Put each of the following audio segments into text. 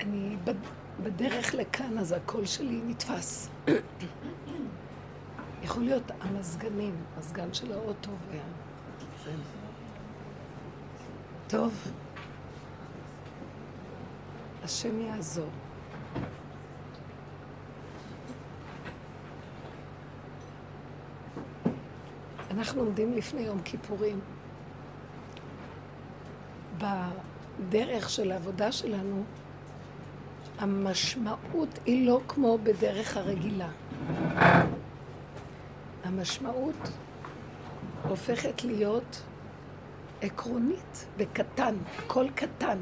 אני בדרך לכאן, אז הקול שלי נתפס. יכול להיות המזגנים, מזגן של האוטו וה... טוב, השם יעזור. אנחנו עומדים לפני יום כיפורים. בדרך של העבודה שלנו, המשמעות היא לא כמו בדרך הרגילה. המשמעות הופכת להיות עקרונית וקטן, הכל קטן.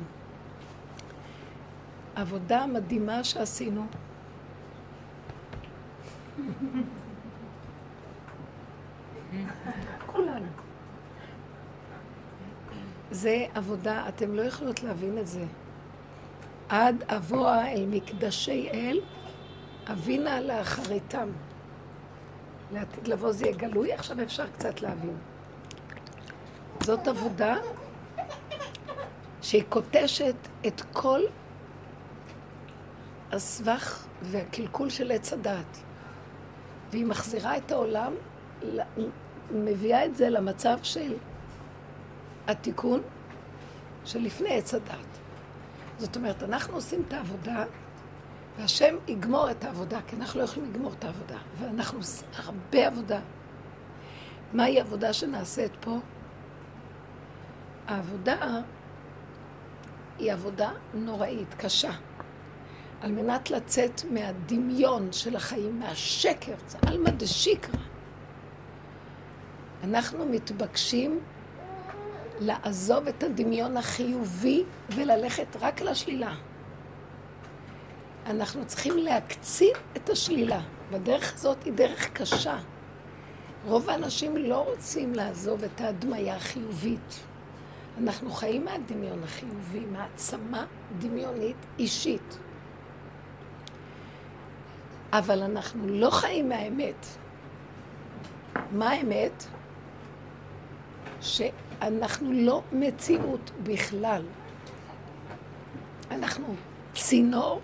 עבודה מדהימה שעשינו. זה עבודה, אתם לא יכולות להבין את זה. עד אבוה אל מקדשי אל, אבינה לאחריתם. לעתיד לבוא זה יהיה גלוי, עכשיו אפשר קצת להבין. זאת עבודה שהיא קוטשת את כל הסבך והקלקול של עץ הדעת. והיא מחזירה את העולם, מביאה את זה למצב של התיקון שלפני עץ הדעת. זאת אומרת, אנחנו עושים את העבודה, והשם יגמור את העבודה, כי אנחנו לא יכולים לגמור את העבודה. ואנחנו עושים הרבה עבודה. מהי עבודה שנעשית פה? העבודה היא עבודה נוראית, קשה. על מנת לצאת מהדמיון של החיים, מהשקר, זה עלמא דשיקרא. אנחנו מתבקשים לעזוב את הדמיון החיובי וללכת רק לשלילה. אנחנו צריכים להקצין את השלילה, והדרך הזאת היא דרך קשה. רוב האנשים לא רוצים לעזוב את ההדמיה החיובית. אנחנו חיים מהדמיון החיובי, מעצמה דמיונית אישית. אבל אנחנו לא חיים מהאמת. מה האמת? שאנחנו לא מציאות בכלל. אנחנו צינור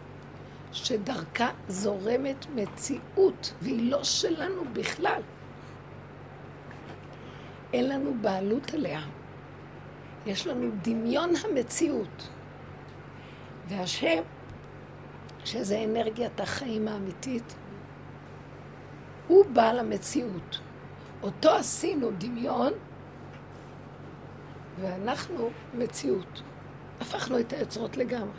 שדרכה זורמת מציאות, והיא לא שלנו בכלל. אין לנו בעלות עליה. יש לנו דמיון המציאות. והשם, שזה אנרגיית החיים האמיתית, הוא בעל המציאות. אותו עשינו דמיון, ואנחנו מציאות. הפכנו את היוצרות לגמרי.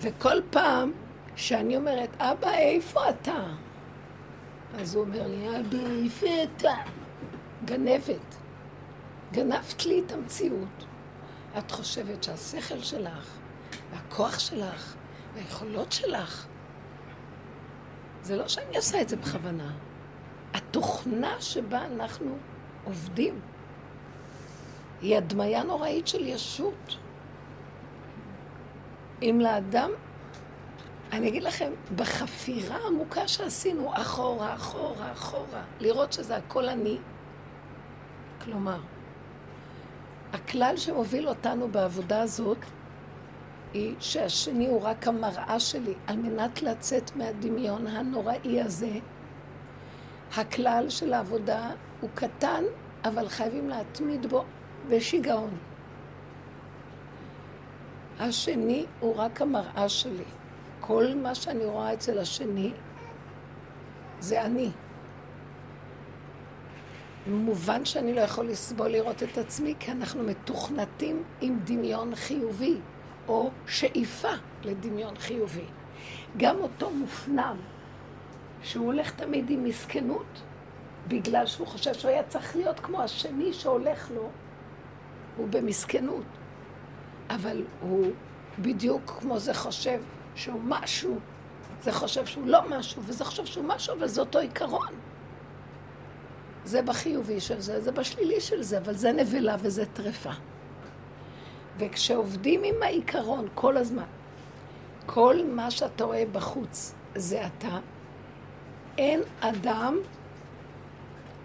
וכל פעם שאני אומרת, אבא, איפה אתה? אז הוא אומר לי, אבא, איפה אתה? גנבת. גנבת לי את המציאות. את חושבת שהשכל שלך, והכוח שלך, והיכולות שלך, זה לא שאני עושה את זה בכוונה. התוכנה שבה אנחנו עובדים היא הדמיה נוראית של ישות. אם לאדם, אני אגיד לכם, בחפירה העמוקה שעשינו, אחורה, אחורה, אחורה, לראות שזה הכל אני, כלומר, הכלל שמוביל אותנו בעבודה הזאת, היא שהשני הוא רק המראה שלי, על מנת לצאת מהדמיון הנוראי הזה. הכלל של העבודה הוא קטן, אבל חייבים להתמיד בו בשיגעון. השני הוא רק המראה שלי. כל מה שאני רואה אצל השני זה אני. מובן שאני לא יכול לסבול לראות את עצמי, כי אנחנו מתוכנתים עם דמיון חיובי, או שאיפה לדמיון חיובי. גם אותו מופנם, שהוא הולך תמיד עם מסכנות, בגלל שהוא חושב שהוא היה צריך להיות כמו השני שהולך לו, הוא במסכנות. אבל הוא בדיוק כמו זה חושב שהוא משהו, זה חושב שהוא לא משהו, וזה חושב שהוא משהו, אבל זה אותו עיקרון. זה בחיובי של זה, זה בשלילי של זה, אבל זה נבלה וזה טרפה. וכשעובדים עם העיקרון כל הזמן, כל מה שאתה רואה בחוץ זה אתה, אין אדם,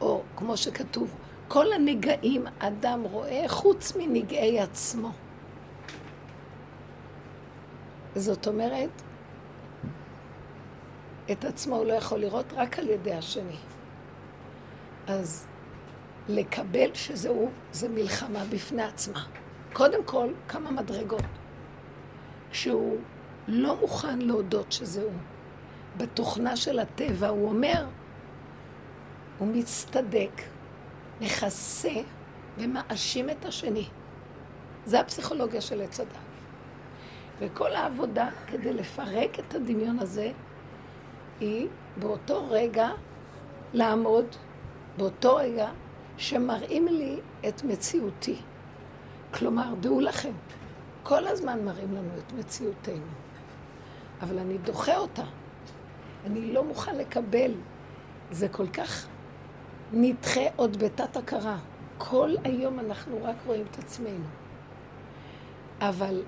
או כמו שכתוב, כל הנגעים אדם רואה חוץ מנגעי עצמו. זאת אומרת, את עצמו הוא לא יכול לראות רק על ידי השני. אז לקבל שזהו, זה מלחמה בפני עצמה. קודם כל, כמה מדרגות. כשהוא לא מוכן להודות שזהו, בתוכנה של הטבע הוא אומר, הוא מצטדק, מכסה ומאשים את השני. זה הפסיכולוגיה של עץ הדת. וכל העבודה כדי לפרק את הדמיון הזה היא באותו רגע לעמוד, באותו רגע שמראים לי את מציאותי. כלומר, דעו לכם, כל הזמן מראים לנו את מציאותנו, אבל אני דוחה אותה. אני לא מוכן לקבל. זה כל כך נדחה עוד בתת הכרה. כל היום אנחנו רק רואים את עצמנו. אבל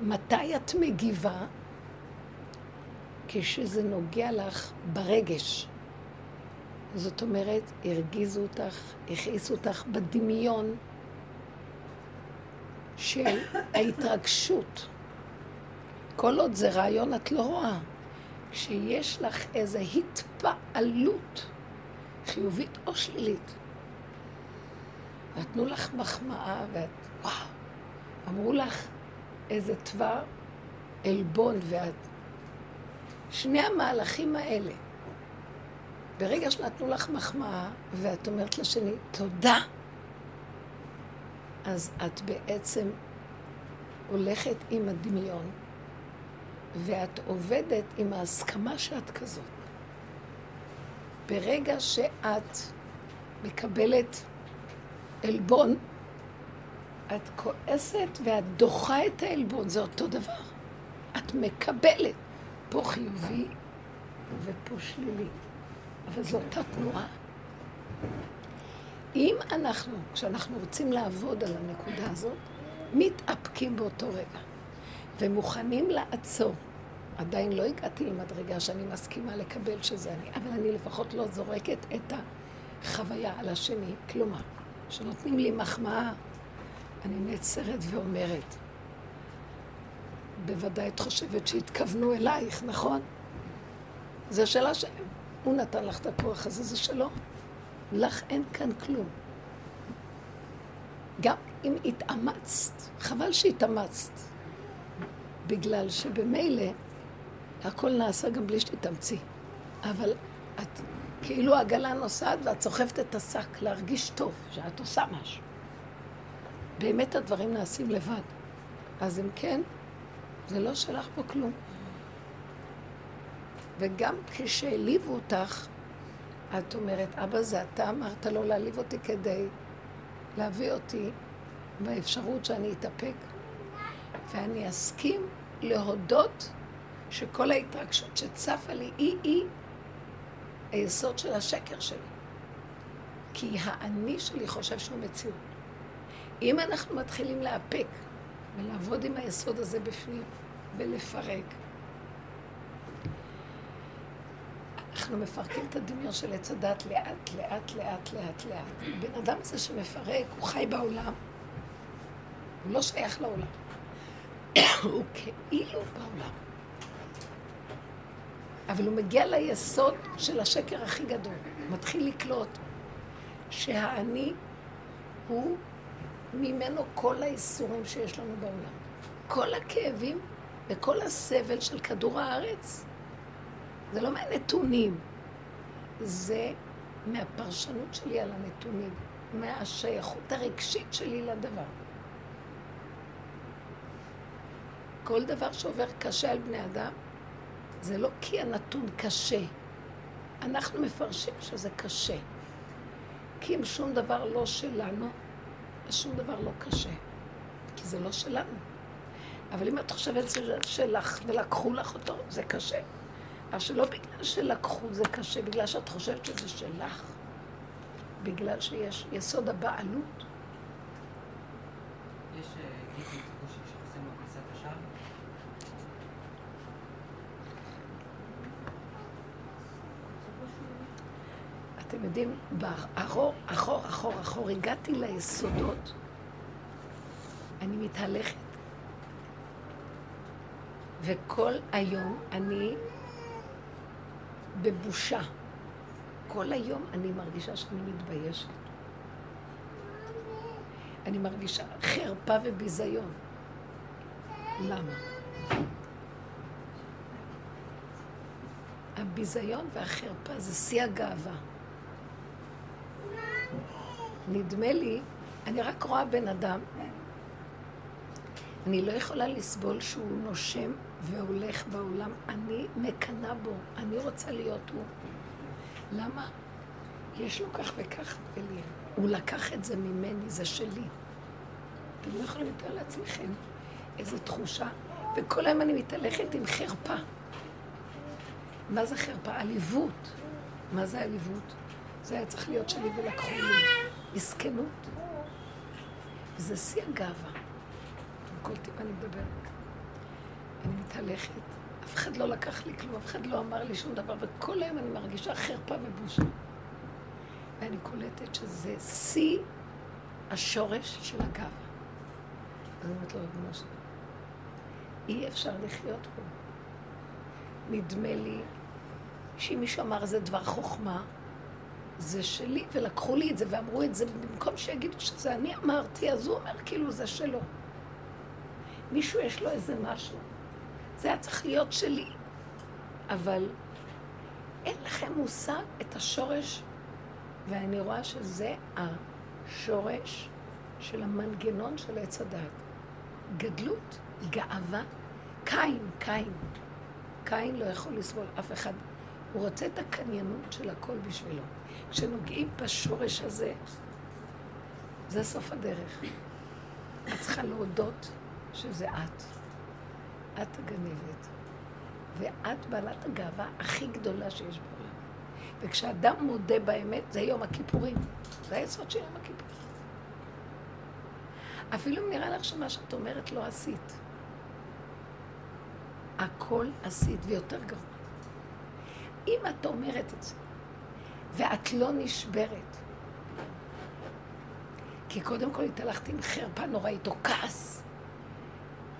מתי את מגיבה? כשזה נוגע לך ברגש. זאת אומרת, הרגיזו אותך, הכעיסו אותך בדמיון של ההתרגשות. כל עוד זה רעיון את לא רואה. כשיש לך איזו התפעלות חיובית או שלילית, נתנו לך מחמאה ואת, וואו, אמרו לך איזה תבר עלבון ואת... שני המהלכים האלה, ברגע שנתנו לך מחמאה ואת אומרת לשני, תודה, אז את בעצם הולכת עם הדמיון ואת עובדת עם ההסכמה שאת כזאת. ברגע שאת מקבלת עלבון, את כועסת ואת דוחה את העלבון, זה אותו דבר. את מקבלת. פה חיובי ופה שלילי. אבל זו אותה תנועה. אם אנחנו, כשאנחנו רוצים לעבוד על הנקודה הזאת, מתאפקים באותו רגע ומוכנים לעצור. עדיין לא הגעתי למדרגה שאני מסכימה לקבל שזה אני, אבל אני לפחות לא זורקת את החוויה על השני. כלומר, כשנותנים לי מחמאה, אני נעצרת ואומרת, בוודאי את חושבת שהתכוונו אלייך, נכון? זו שאלה שהוא נתן לך את הכוח הזה, זה שלו. לך אין כאן כלום. גם אם התאמצת, חבל שהתאמצת, בגלל שבמילא הכל נעשה גם בלי שתתאמצי. אבל את, כאילו העגלה נוסעת ואת סוחבת את השק להרגיש טוב, שאת עושה משהו. באמת הדברים נעשים לבד. אז אם כן, זה לא שלח פה כלום. וגם כשהעליבו אותך, את אומרת, אבא, זה אתה אמרת לו להעליב אותי כדי להביא אותי באפשרות שאני אתאפק. ואני אסכים להודות שכל ההתרגשות שצפה לי היא-היא היסוד של השקר שלי. כי האני שלי חושב שהוא מציאות. אם אנחנו מתחילים לאפק ולעבוד עם היסוד הזה בפנים ולפרק, אנחנו מפרקים את הדמיון של עץ הדת לאט, לאט, לאט, לאט, לאט. הבן אדם הזה שמפרק, הוא חי בעולם, הוא לא שייך לעולם. הוא כאילו בעולם. אבל הוא מגיע ליסוד של השקר הכי גדול. מתחיל לקלוט שהאני הוא ממנו כל האיסורים שיש לנו בעולם. כל הכאבים וכל הסבל של כדור הארץ. זה לא מהנתונים, זה מהפרשנות שלי על הנתונים, מהשייכות הרגשית שלי לדבר. כל דבר שעובר קשה על בני אדם, זה לא כי הנתון קשה. אנחנו מפרשים שזה קשה. כי אם שום דבר לא שלנו, אז שום דבר לא קשה. כי זה לא שלנו. אבל אם את חושבת שזה שלך ולקחו לך אותו, זה קשה. אבל שלא בגלל שלקחו זה קשה, בגלל שאת חושבת שזה שלך, בגלל שיש יסוד הבעלות. אתם יודעים, אחור, אחור, אחור, אחור, הגעתי ליסודות, אני מתהלכת. וכל היום אני בבושה. כל היום אני מרגישה שאני מתביישת. אני מרגישה חרפה וביזיון. למה? הביזיון והחרפה זה שיא הגאווה. נדמה לי, אני רק רואה בן אדם, אני לא יכולה לסבול שהוא נושם והולך בעולם. אני מקנאה בו, אני רוצה להיות הוא. למה? יש לו כך וכך ולי. הוא לקח את זה ממני, זה שלי. אתם לא יכולים לתאר לעצמכם איזו תחושה, וכל היום אני מתהלכת עם חרפה. מה זה חרפה? עליבות. מה זה עליבות? זה היה צריך להיות שלי ולקחו לי. מסכנות. וזה שיא הגאווה. אתם קולטים מה אני מדברת? אני מתהלכת, אף אחד לא לקח לי כלום, אף אחד לא אמר לי שום דבר, וכל היום אני מרגישה חרפה ובושה. ואני קולטת שזה שיא השורש של הגאווה. אז אני אומרת לו, ריבונו שלנו, אי אפשר לחיות פה. נדמה לי שאם מישהו אמר איזה דבר חוכמה, זה שלי, ולקחו לי את זה ואמרו את זה, במקום שיגידו שזה אני אמרתי, אז הוא אומר כאילו זה שלו. מישהו יש לו איזה משהו. זה היה צריך להיות שלי. אבל אין לכם מושג את השורש, ואני רואה שזה השורש של המנגנון של עץ הדת. גדלות, גאווה, קין, קין. קין לא יכול לסבול אף אחד. הוא רוצה את הקניינות של הכל בשבילו. כשנוגעים בשורש הזה, זה סוף הדרך. את צריכה להודות שזה את. את הגנבת. ואת בעלת הגאווה הכי גדולה שיש בעולם. וכשאדם מודה באמת, זה יום הכיפורים. זה היסוד של יום הכיפורים. אפילו אם נראה לך שמה שאת אומרת לא עשית. הכל עשית, ויותר גרוע. אם את אומרת את זה, ואת לא נשברת, כי קודם כל התהלכת עם חרפה נוראית או כעס,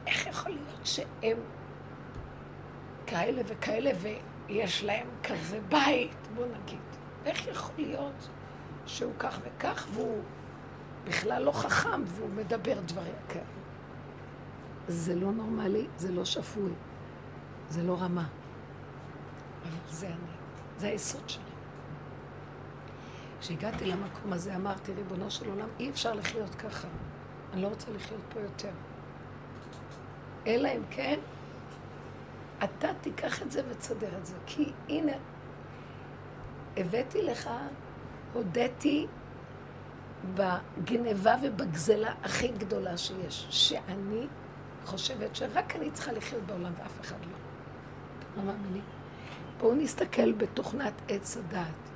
איך יכול להיות שהם כאלה וכאלה ויש להם כזה בית, בוא נגיד. איך יכול להיות שהוא כך וכך והוא בכלל לא חכם והוא מדבר דברים כאלה? זה לא נורמלי, זה לא שפוי, זה לא רמה. אבל זה אני, זה היסוד שלי. כשהגעתי למקום הזה אמרתי, ריבונו של עולם, אי אפשר לחיות ככה. אני לא רוצה לחיות פה יותר. אלא אם כן, אתה תיקח את זה ותסדר את זה. כי הנה, הבאתי לך, הודיתי בגניבה ובגזלה הכי גדולה שיש, שאני חושבת שרק אני צריכה לחיות בעולם ואף אחד לא. לא מאמינים? בואו נסתכל בתוכנת עץ הדעת.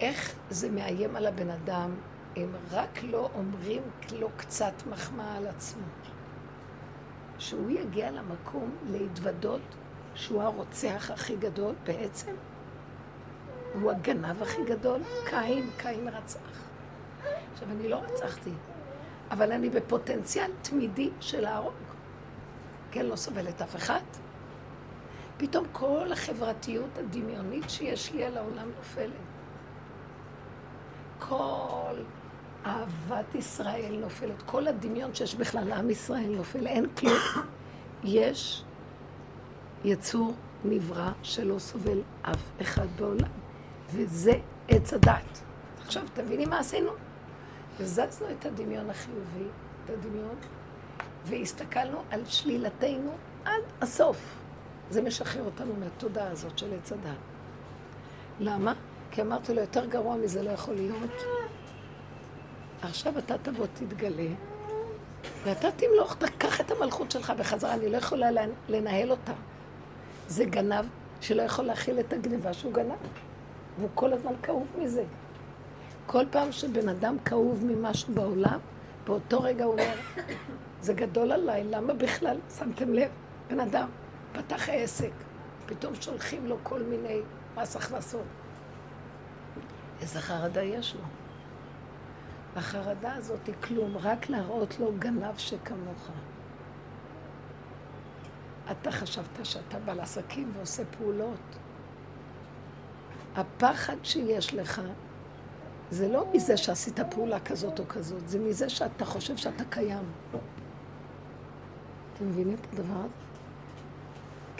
איך זה מאיים על הבן אדם אם רק לא אומרים לו קצת מחמאה על עצמו. שהוא יגיע למקום להתוודות שהוא הרוצח הכי גדול בעצם. הוא הגנב הכי גדול, קין, קין רצח. עכשיו, אני לא רצחתי, אבל אני בפוטנציאל תמידי של להרוג. כן, לא סובלת אף אחד. פתאום כל החברתיות הדמיונית שיש לי על העולם נופלת. כל אהבת ישראל נופלת, כל הדמיון שיש בכלל לעם ישראל נופל, אין כלום. יש יצור נברא שלא סובל אף אחד בעולם, וזה עץ הדת. עכשיו, תביני מה עשינו? הזזנו את הדמיון החיובי, את הדמיון, והסתכלנו על שלילתנו עד הסוף. זה משחרר אותנו מהתודעה הזאת של עץ הדת. למה? כי אמרתי לו, יותר גרוע מזה לא יכול להיות. עכשיו אתה תבוא, תתגלה, ואתה תמלוך, תקח את המלכות שלך בחזרה, אני לא יכולה לנהל אותה. זה גנב שלא יכול להכיל את הגניבה שהוא גנב, והוא כל הזמן כאוב מזה. כל פעם שבן אדם כאוב ממשהו בעולם, באותו רגע הוא אומר, זה גדול עליי, למה בכלל? שמתם לב? בן אדם פתח עסק, פתאום שולחים לו כל מיני מס הכנסות. איזה חרדה יש לו. החרדה הזאת היא כלום, רק להראות לו גנב שכמוך. אתה חשבת שאתה בעל עסקים ועושה פעולות. הפחד שיש לך זה לא מזה שעשית פעולה כזאת או כזאת, זה מזה שאתה חושב שאתה קיים. אתם מבינים את הדבר הזה?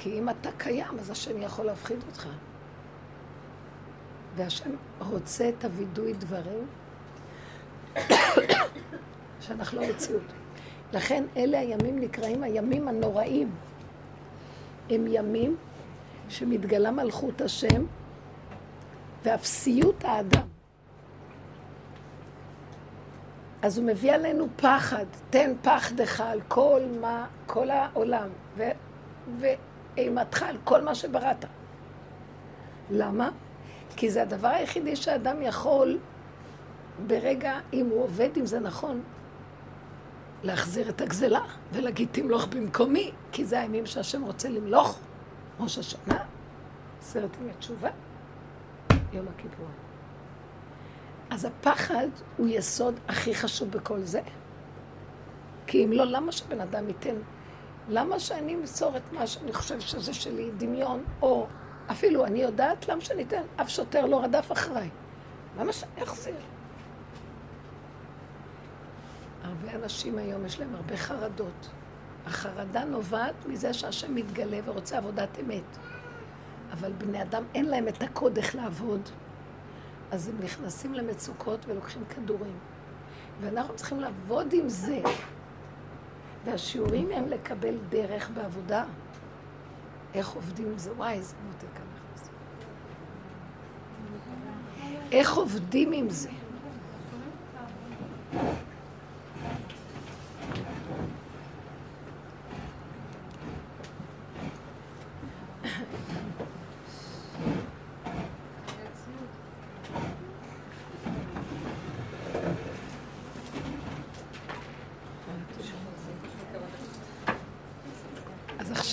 כי אם אתה קיים, אז השם יכול להפחיד אותך. והשם רוצה את הווידוי דברים שאנחנו לא מציאות. לכן אלה הימים נקראים הימים הנוראים. הם ימים שמתגלה מלכות השם ואפסיות האדם. אז הוא מביא עלינו פחד, תן פחדך על כל מה, כל העולם, ואימתך על כל מה שבראת. למה? כי זה הדבר היחידי שאדם יכול, ברגע, אם הוא עובד עם זה נכון, להחזיר את הגזלה ולהגיד תמלוך במקומי, כי זה הימים שהשם רוצה למלוך, ראש השנה, עשרת ימי תשובה, יום הכיפור. אז הפחד הוא יסוד הכי חשוב בכל זה. כי אם לא, למה שבן אדם ייתן? למה שאני אמסור את מה שאני חושב שזה שלי, דמיון, או אפילו אני יודעת למה שאני אתן, אף שוטר לא רדף אחריי. למה שאני אחזיר? הרבה אנשים היום יש להם הרבה חרדות. החרדה נובעת מזה שהשם מתגלה ורוצה עבודת אמת. אבל בני אדם אין להם את הקוד איך לעבוד. אז הם נכנסים למצוקות ולוקחים כדורים. ואנחנו צריכים לעבוד עם זה. והשיעורים הם לקבל דרך בעבודה. איך עובדים עם זה? וואי, איזה מותק אנחנו עושים. איך עובדים עם זה?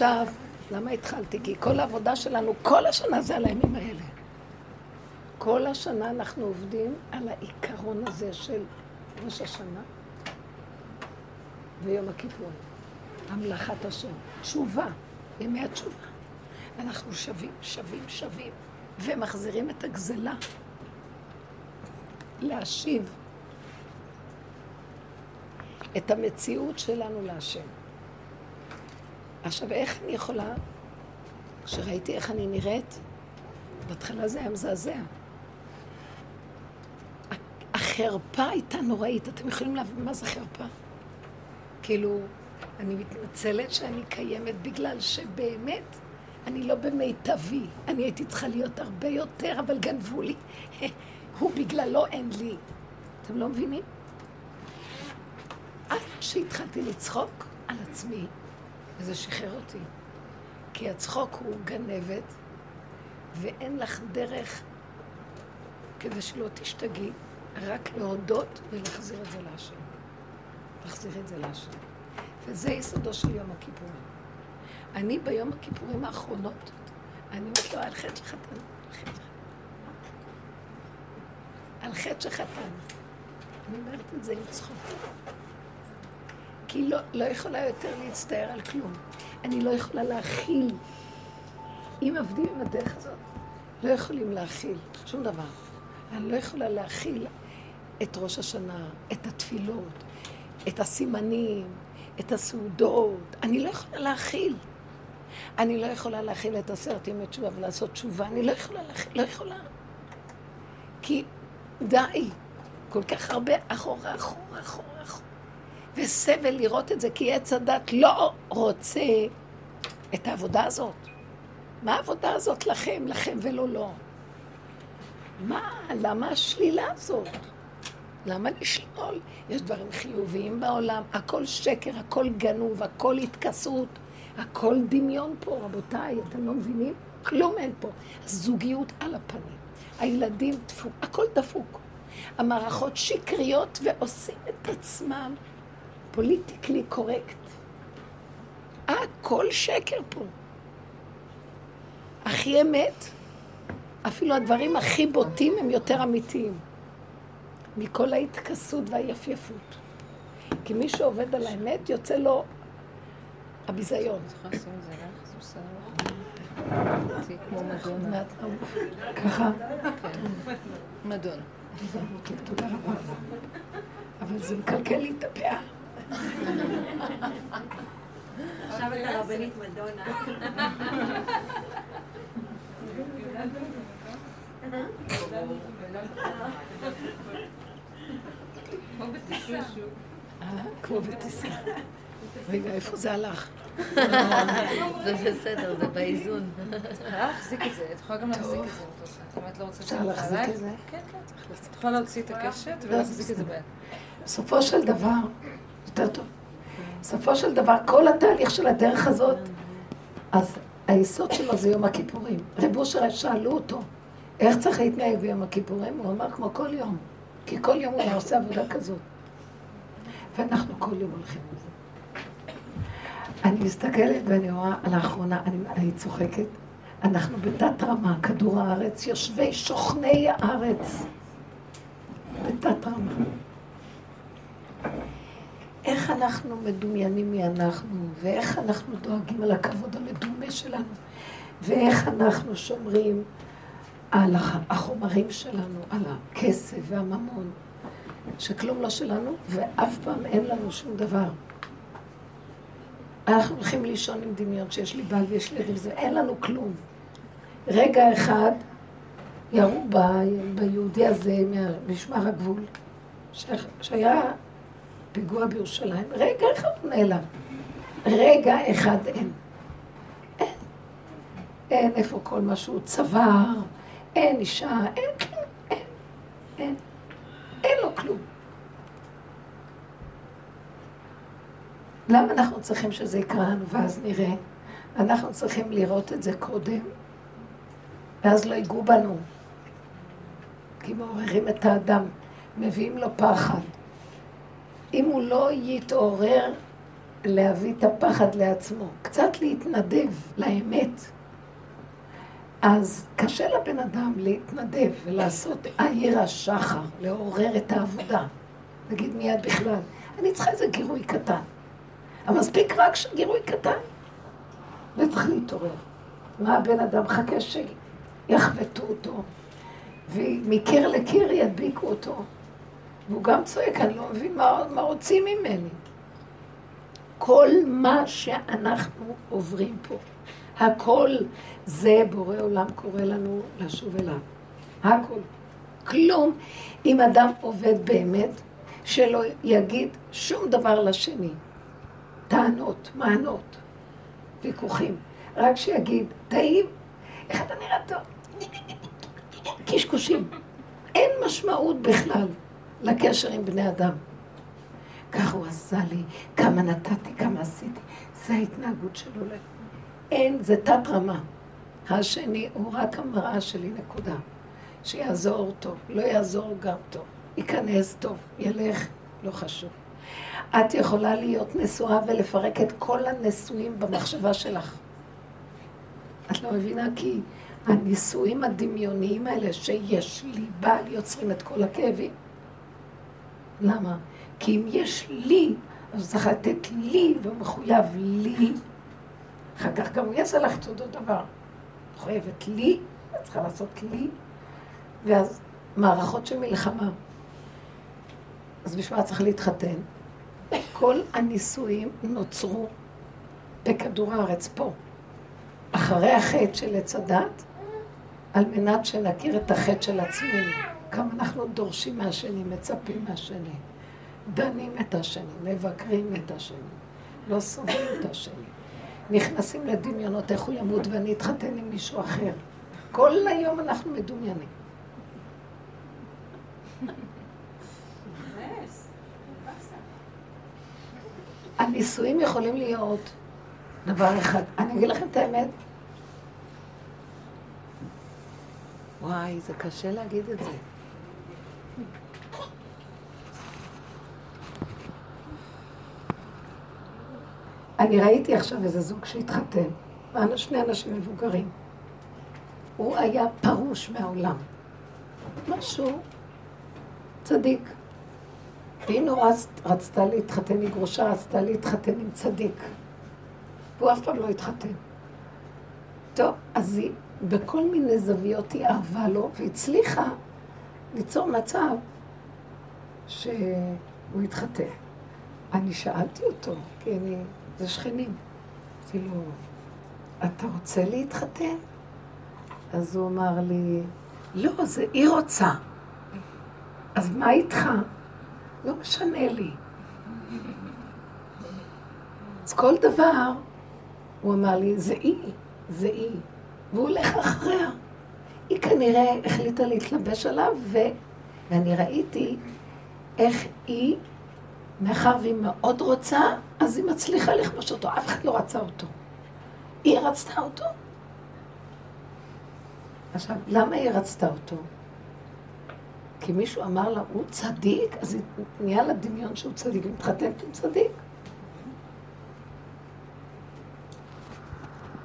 עכשיו, למה התחלתי? כי כל העבודה שלנו, כל השנה זה על הימים האלה. כל השנה אנחנו עובדים על העיקרון הזה של ראש השנה ויום הכיפור. המלאכת השם. תשובה, ימי התשובה. אנחנו שווים, שווים, שווים, ומחזירים את הגזלה. להשיב את המציאות שלנו להשם. עכשיו, איך אני יכולה, כשראיתי איך אני נראית, בהתחלה זה היה מזעזע. החרפה הייתה נוראית. אתם יכולים להבין מה זה חרפה? כאילו, אני מתנצלת שאני קיימת בגלל שבאמת אני לא במיטבי. אני הייתי צריכה להיות הרבה יותר, אבל גנבו לי. הוא בגללו אין לי. אתם לא מבינים? עד שהתחלתי לצחוק על עצמי, וזה שחרר אותי. כי הצחוק הוא גנבת, ואין לך דרך כדי שלא תשתגעי, רק להודות ולהחזיר את זה להשם. להחזיר את זה להשם. וזה יסודו של יום הכיפורים. אני ביום הכיפורים האחרונות, אני אומרת לו, על חטא שחטן, על חטא שחטן. אני אומרת את זה עם צחוק. כי היא לא, לא יכולה יותר להצטער על כלום. אני לא יכולה להכיל. אם עבדים עם הדרך הזאת, לא יכולים להכיל שום דבר. אני לא יכולה להכיל את ראש השנה, את התפילות, את הסימנים, את הסעודות. אני לא יכולה להכיל. אני לא יכולה להכיל את עשרת ימי תשובה ולעשות תשובה. אני לא יכולה להכיל, לא יכולה. כי די, כל כך הרבה אחורה, אחורה, אחורה. וסבל לראות את זה, כי עץ הדת לא רוצה את העבודה הזאת. מה העבודה הזאת לכם, לכם ולא לא? מה, למה השלילה הזאת? למה לשלול? יש דברים חיוביים בעולם, הכל שקר, הכל גנוב, הכל התכסות, הכל דמיון פה, רבותיי, אתם לא מבינים? כלום אין פה. הזוגיות על הפנים, הילדים דפוק, הכל דפוק. המערכות שקריות ועושים את עצמם פוליטיקלי קורקט. הכל שקר פה. הכי אמת, אפילו הדברים הכי בוטים הם יותר אמיתיים מכל ההתכסות והיפייפות. כי מי שעובד על האמת יוצא לו הביזיון. ככה? מדון. תודה רבה. אבל זה מקלקל לי את הפאה. עכשיו את הרבנית מדונה. כמו בטיסה. רגע, איפה זה הלך? זה בסדר, זה באיזון. להחזיק את זה, את יכולה גם להחזיק את זה אם את לא רוצה אפשר להחזיק את זה? כן, כן. את יכולה להוציא את הקשת ולהחזיק את זה ביד. בסופו של דבר, יותר טוב, בסופו של דבר, כל התהליך של הדרך הזאת, אז היסוד שלו זה יום הכיפורים. רב אושר שאלו אותו, איך צריך להתנהג ביום הכיפורים? הוא אמר כמו כל יום, כי כל יום הוא עושה עבודה כזאת. ואנחנו כל יום הולכים לזה. אני מסתכלת ואני רואה, לאחרונה, אני, אני צוחקת, אנחנו בתת רמה, כדור הארץ, יושבי שוכני הארץ, בתת רמה. איך אנחנו מדומיינים מי אנחנו, ואיך אנחנו דואגים על הכבוד המדומה שלנו, ואיך אנחנו שומרים על החומרים שלנו, על הכסף והממון, שכלום לא שלנו, ואף פעם אין לנו שום דבר. אנחנו הולכים לישון עם דמיון שיש לי בעל ויש לי ילדים, אין לנו כלום. רגע אחד ירו ב, ביהודי הזה ממשמר הגבול, שהיה פיגוע בירושלים, רגע אחד הוא נעלם. רגע אחד אין. אין. אין איפה כל מה שהוא צוואר, אין אישה, אין כלום, אין. אין. אין לו כלום. למה אנחנו צריכים שזה יקרה לנו ואז נראה? אנחנו צריכים לראות את זה קודם, ואז לא ייגעו בנו. כי מעוררים את האדם, מביאים לו פחד. אם הוא לא יתעורר להביא את הפחד לעצמו, קצת להתנדב לאמת, אז קשה לבן אדם להתנדב ולעשות העיר השחר, לעורר את העבודה. נגיד מיד בכלל, אני צריכה איזה גירוי קטן. אבל מספיק רק גירוי קטן, וצריך להתעורר. מה הבן אדם חכה שיחבטו אותו, ומקיר לקיר ידביקו אותו. והוא גם צועק, אני לא מבין מה, מה רוצים ממני. כל מה שאנחנו עוברים פה, הכל זה בורא עולם קורא לנו לשוב אליו. הכל. כלום. אם אדם עובד באמת, שלא יגיד שום דבר לשני. טענות, מענות, ויכוחים. רק שיגיד, טעים, איך אתה נראה טוב? קשקושים. אין משמעות בכלל לקשר עם בני אדם. ככה הוא עשה לי, כמה נתתי, כמה עשיתי. זה ההתנהגות שלו. אין, זה תת רמה. השני הוא רק המראה שלי, נקודה. שיעזור טוב, לא יעזור גם טוב. ייכנס טוב, ילך, לא חשוב. את יכולה להיות נשואה ולפרק את כל הנישואים במחשבה שלך. את לא מבינה? כי הנישואים הדמיוניים האלה שיש לי, בעל, יוצרים את כל הכאבים. למה? כי אם יש לי, אז צריך לתת לי, והוא מחויב לי. אחר כך גם הוא יעשה לך את אותו דבר. מחויבת לי, את צריכה לעשות לי, ואז מערכות של מלחמה. אז בשביל מה צריך להתחתן? כל הנישואים נוצרו בכדור הארץ פה, אחרי החטא של עץ הדת, על מנת שנכיר את החטא של עצמנו. כמה אנחנו דורשים מהשני, מצפים מהשני, דנים את השני, מבקרים את השני, לא סובלים את השני. נכנסים לדמיונות איך הוא ימות ואני אתחתן עם מישהו אחר. כל היום אנחנו מדומיינים. הנישואים יכולים להיות דבר אחד. אני אגיד לכם את האמת. וואי, זה קשה להגיד את זה. אני ראיתי עכשיו איזה זוג שהתחתן, שני אנשים מבוגרים. הוא היה פרוש מהעולם. משהו צדיק. והיא נורא רצתה להתחתן, היא גרושה רצתה להתחתן עם צדיק. והוא אף פעם לא התחתן. טוב, אז היא בכל מיני זוויות היא אהבה לו, והצליחה ליצור מצב שהוא יתחתן. אני שאלתי אותו, כי אני, זה שכנים. אמרתי לו, אתה רוצה להתחתן? אז הוא אמר לי, לא, זה היא רוצה. אז מה איתך? לא משנה לי. אז כל דבר, הוא אמר לי, זה היא, זה היא. והוא הולך אחריה. היא כנראה החליטה להתלבש עליו, ו... ואני ראיתי איך היא, מאחר והיא מאוד רוצה, אז היא מצליחה לכבוש אותו. אף אחד לא רצה אותו. היא רצתה אותו. עכשיו, למה היא רצתה אותו? כי מישהו אמר לה, הוא צדיק? אז היא נהיה לה דמיון שהוא צדיק, היא מתחתנת עם צדיק.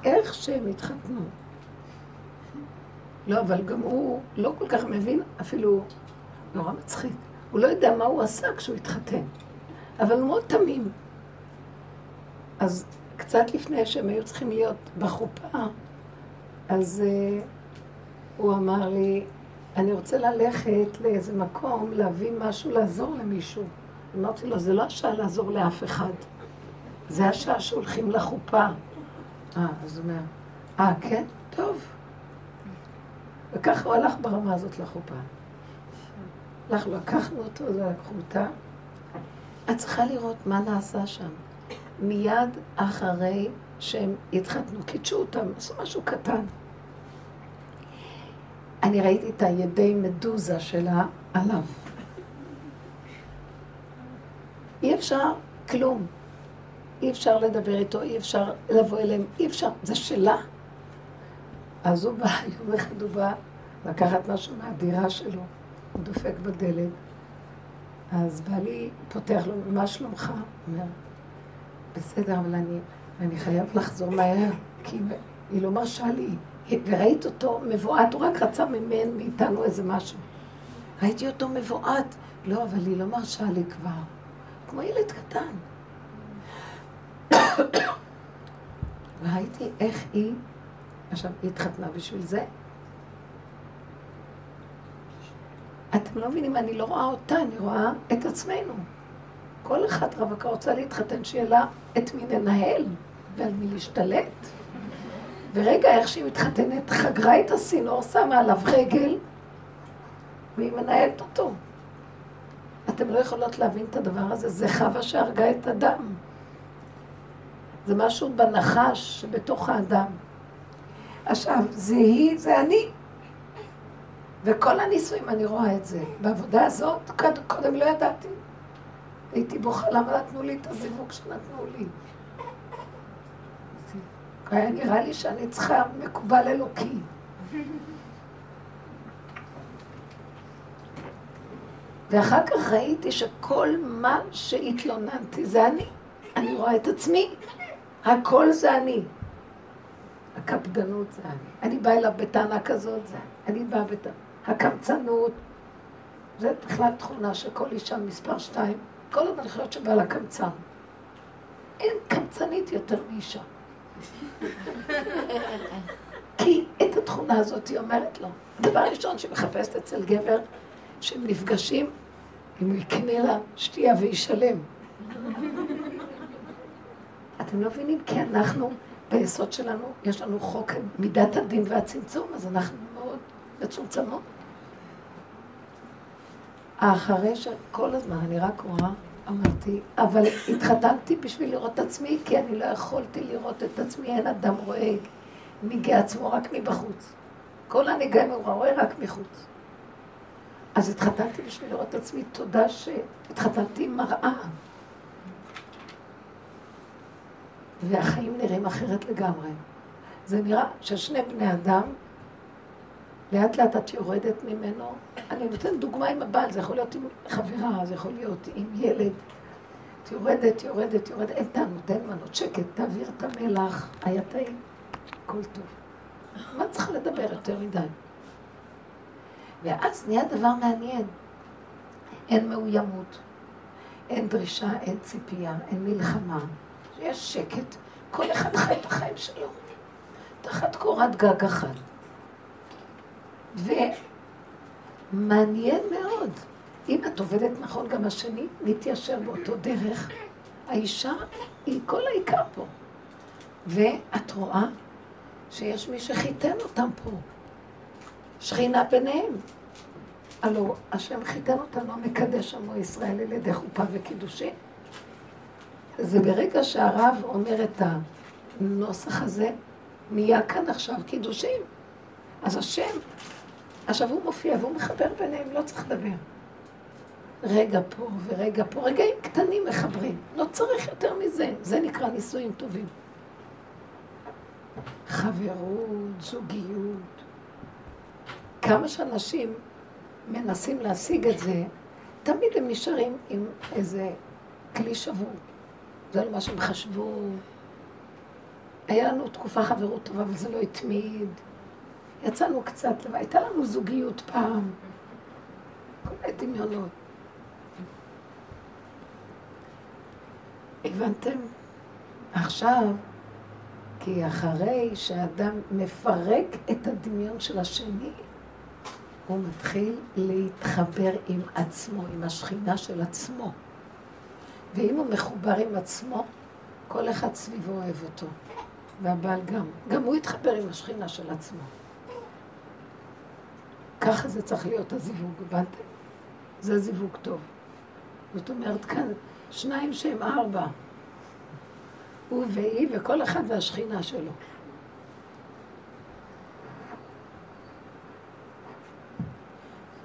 איך שהם התחתנו. לא, אבל גם הוא לא כל כך מבין, אפילו נורא מצחיק. הוא לא יודע מה הוא עשה כשהוא התחתן, אבל הוא מאוד תמים. אז קצת לפני שהם היו צריכים להיות בחופה, אז uh, הוא אמר לי, אני רוצה ללכת לאיזה מקום, להביא משהו, לעזור למישהו. אמרתי לו, זה לא השעה לעזור לאף אחד. זה השעה שהולכים לחופה. אה, אז הוא אומר, אה, כן? טוב. וככה הוא הלך ברמה הזאת לחופה. אנחנו לקחנו אותו, לקחו אותה. את צריכה לראות מה נעשה שם. מיד אחרי שהם התחתנו, קידשו אותם, עשו משהו קטן. אני ראיתי את הידי מדוזה שלה עליו. אי אפשר כלום. אי אפשר לדבר איתו, אי אפשר לבוא אליהם, אי אפשר, זה שלה. אז הוא בא, יום אחד הוא בא לקחת משהו מהדירה שלו, הוא דופק בדלת. אז בעלי פותח לו, מה שלומך? אומר, בסדר, אבל אני, אני חייב לחזור מהר, כי היא לא מרשה לי. וראית אותו מבועת, הוא רק רצה ממנו, מאיתנו איזה משהו. ראיתי אותו מבועת. לא, אבל היא לא מרשה לי כבר. כמו ילד קטן. וראיתי איך היא, עכשיו, היא התחתנה בשביל זה. אתם לא מבינים, אני לא רואה אותה, אני רואה את עצמנו. כל אחת רווקה רוצה להתחתן, שיהיה לה את מי לנהל ועל מי להשתלט. ורגע, איך שהיא מתחתנת, חגרה את הסינור, שמה עליו רגל, והיא מנהלת אותו. אתם לא יכולות להבין את הדבר הזה, זה חווה שהרגה את הדם. זה משהו בנחש שבתוך האדם. עכשיו, זה היא, זה אני. וכל הנישואים אני רואה את זה. בעבודה הזאת, קודם לא ידעתי. הייתי בוכה, למה נתנו לי את הזיווג שנתנו לי? היה נראה לי שאני צריכה מקובל אלוקי. ואחר כך ראיתי שכל מה שהתלוננתי זה אני. אני רואה את עצמי. הכל זה אני. הקפדנות זה אני. אני באה אליו בטענה כזאת, זה אני. אני באה בטענה. הקמצנות, זה בכלל תכונה של כל אישה מספר שתיים. כל הזמן חושבת שבא לה קמצן. אין קמצנית יותר מאישה. כי את התכונה הזאת היא אומרת לו. דבר ראשון שהיא מחפשת אצל גבר, שהם נפגשים, אם הוא יקנה לה שתייה וישלם. אתם לא מבינים? כי אנחנו, ביסוד שלנו, יש לנו חוק מידת הדין והצמצום, אז אנחנו מאוד מצומצמות. אחרי שכל הזמן אני רק רואה אמרתי, אבל התחתנתי בשביל לראות את עצמי, כי אני לא יכולתי לראות את עצמי, אין אדם רואה ניגי עצמו רק מבחוץ. כל הנגעים הוא רואה רק מחוץ. אז התחתנתי בשביל לראות את עצמי, תודה שהתחתנתי עם מראה. והחיים נראים אחרת לגמרי. זה נראה ששני בני אדם, לאט לאט את יורדת ממנו, אני נותן דוגמה עם הבעל, זה יכול להיות עם חברה, זה יכול להיות עם ילד. את יורדת, יורדת, יורדת, אין טענות, אין מנות, שקט, תעביר את המלח, היה טעים, הכל טוב. מה צריכה לדבר יותר מדי? ואז נהיה דבר מעניין. אין מאוימות, אין דרישה, אין ציפייה, אין מלחמה. יש שקט. כל אחד חי את החיים שלו, תחת קורת גג אחת. ומעניין מאוד. אם את עובדת נכון, גם השני מתיישר באותו דרך. האישה היא כל העיקר פה. ואת רואה שיש מי שחיתן אותם פה. שכינה ביניהם. הלו, השם חיתן אותנו, המקדש עמו ישראל על ידי חופה וקידושין. זה ברגע שהרב אומר את הנוסח הזה, נהיה כאן עכשיו קידושים. אז השם, עכשיו הוא מופיע והוא מחבר ביניהם, לא צריך לדבר. רגע פה ורגע פה, רגעים קטנים מחברים, לא צריך יותר מזה, זה נקרא נישואים טובים. חברות, זוגיות. כמה שאנשים מנסים להשיג את זה, תמיד הם נשארים עם איזה כלי שבור. זה לא מה שהם חשבו. היה לנו תקופה חברות טובה, אבל זה לא התמיד. יצאנו קצת, והייתה לנו זוגיות פעם. כל מיני דמיונות. הבנתם? עכשיו, כי אחרי שאדם מפרק את הדמיון של השני, הוא מתחיל להתחבר עם עצמו, עם השכינה של עצמו. ואם הוא מחובר עם עצמו, כל אחד סביבו אוהב אותו. והבעל גם. גם הוא יתחבר עם השכינה של עצמו. ככה זה צריך להיות הזיווג, הבנתם? זה זיווג טוב. זאת אומרת, כאן שניים שהם ארבע. הוא והיא וכל אחד והשכינה שלו.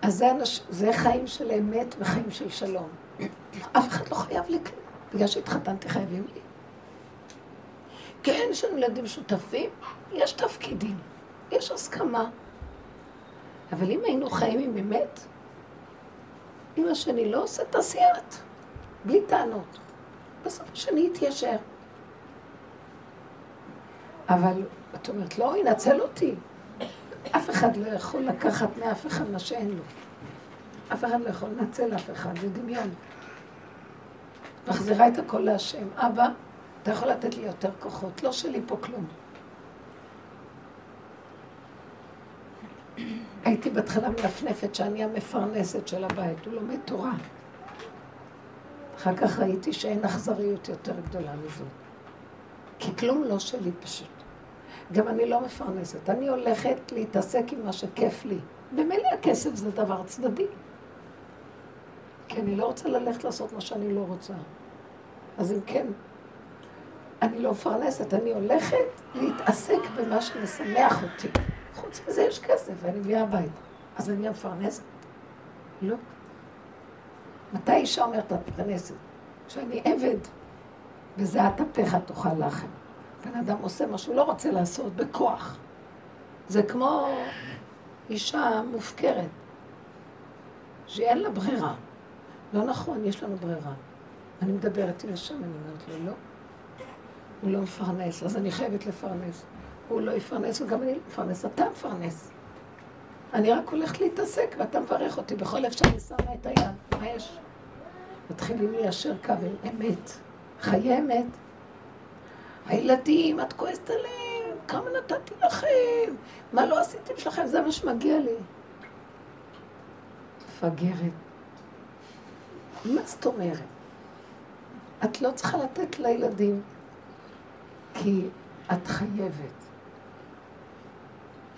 אז זה, אנש, זה חיים של אמת וחיים של שלום. אף אחד לא חייב לי. בגלל שהתחתנתי חייבים לי. כן, יש לנו ילדים שותפים, יש תפקידים, יש הסכמה. אבל אם היינו חיים עם אמת, אם השני לא עושה, תעשי את, בלי טענות. בסוף השני יתיישר. אבל את אומרת, לא, ינצל אותי. אף אחד לא יכול לקחת מאף אחד מה שאין לו. אף אחד לא יכול לנצל אף אחד, זה דמיון. מחזירה את הכל להשם. אבא, אתה יכול לתת לי יותר כוחות, לא שלי פה כלום. הייתי בהתחלה מנפנפת שאני המפרנסת של הבית, הוא לומד תורה. אחר כך ראיתי שאין אכזריות יותר גדולה מזו. כי כלום לא שלי פשוט. גם אני לא מפרנסת, אני הולכת להתעסק עם מה שכיף לי. במילא הכסף זה דבר צדדי. כי אני לא רוצה ללכת לעשות מה שאני לא רוצה. אז אם כן, אני לא מפרנסת, אני הולכת להתעסק במה שמשמח אותי. חוץ מזה יש כסף, ואני מביאה הביתה. אז אני המפרנסת? לא. מתי אישה אומרת את מפרנסת? כשאני עבד, בזיעת אפיך תאכל לחם. בן אדם עושה מה שהוא לא רוצה לעשות בכוח. זה כמו אישה מופקרת, שאין לה ברירה. לא נכון, יש לנו ברירה. אני מדברת עם השם, אני אומרת לו, לא. הוא לא מפרנס, אז אני חייבת לפרנס. הוא לא יפרנס, וגם אני לא מפרנס, אתה מפרנס. אני רק הולכת להתעסק, ואתה מברך אותי בכל איפה שאני שמה את היד. מה יש? מתחילים ליישר קו עם אמת. חיי אמת. הילדים, את כועסת עליהם, כמה נתתי לכם? מה לא עשיתם שלכם? זה מה שמגיע לי. מפגרת. מה זאת אומרת? את לא צריכה לתת לילדים, כי את חייבת.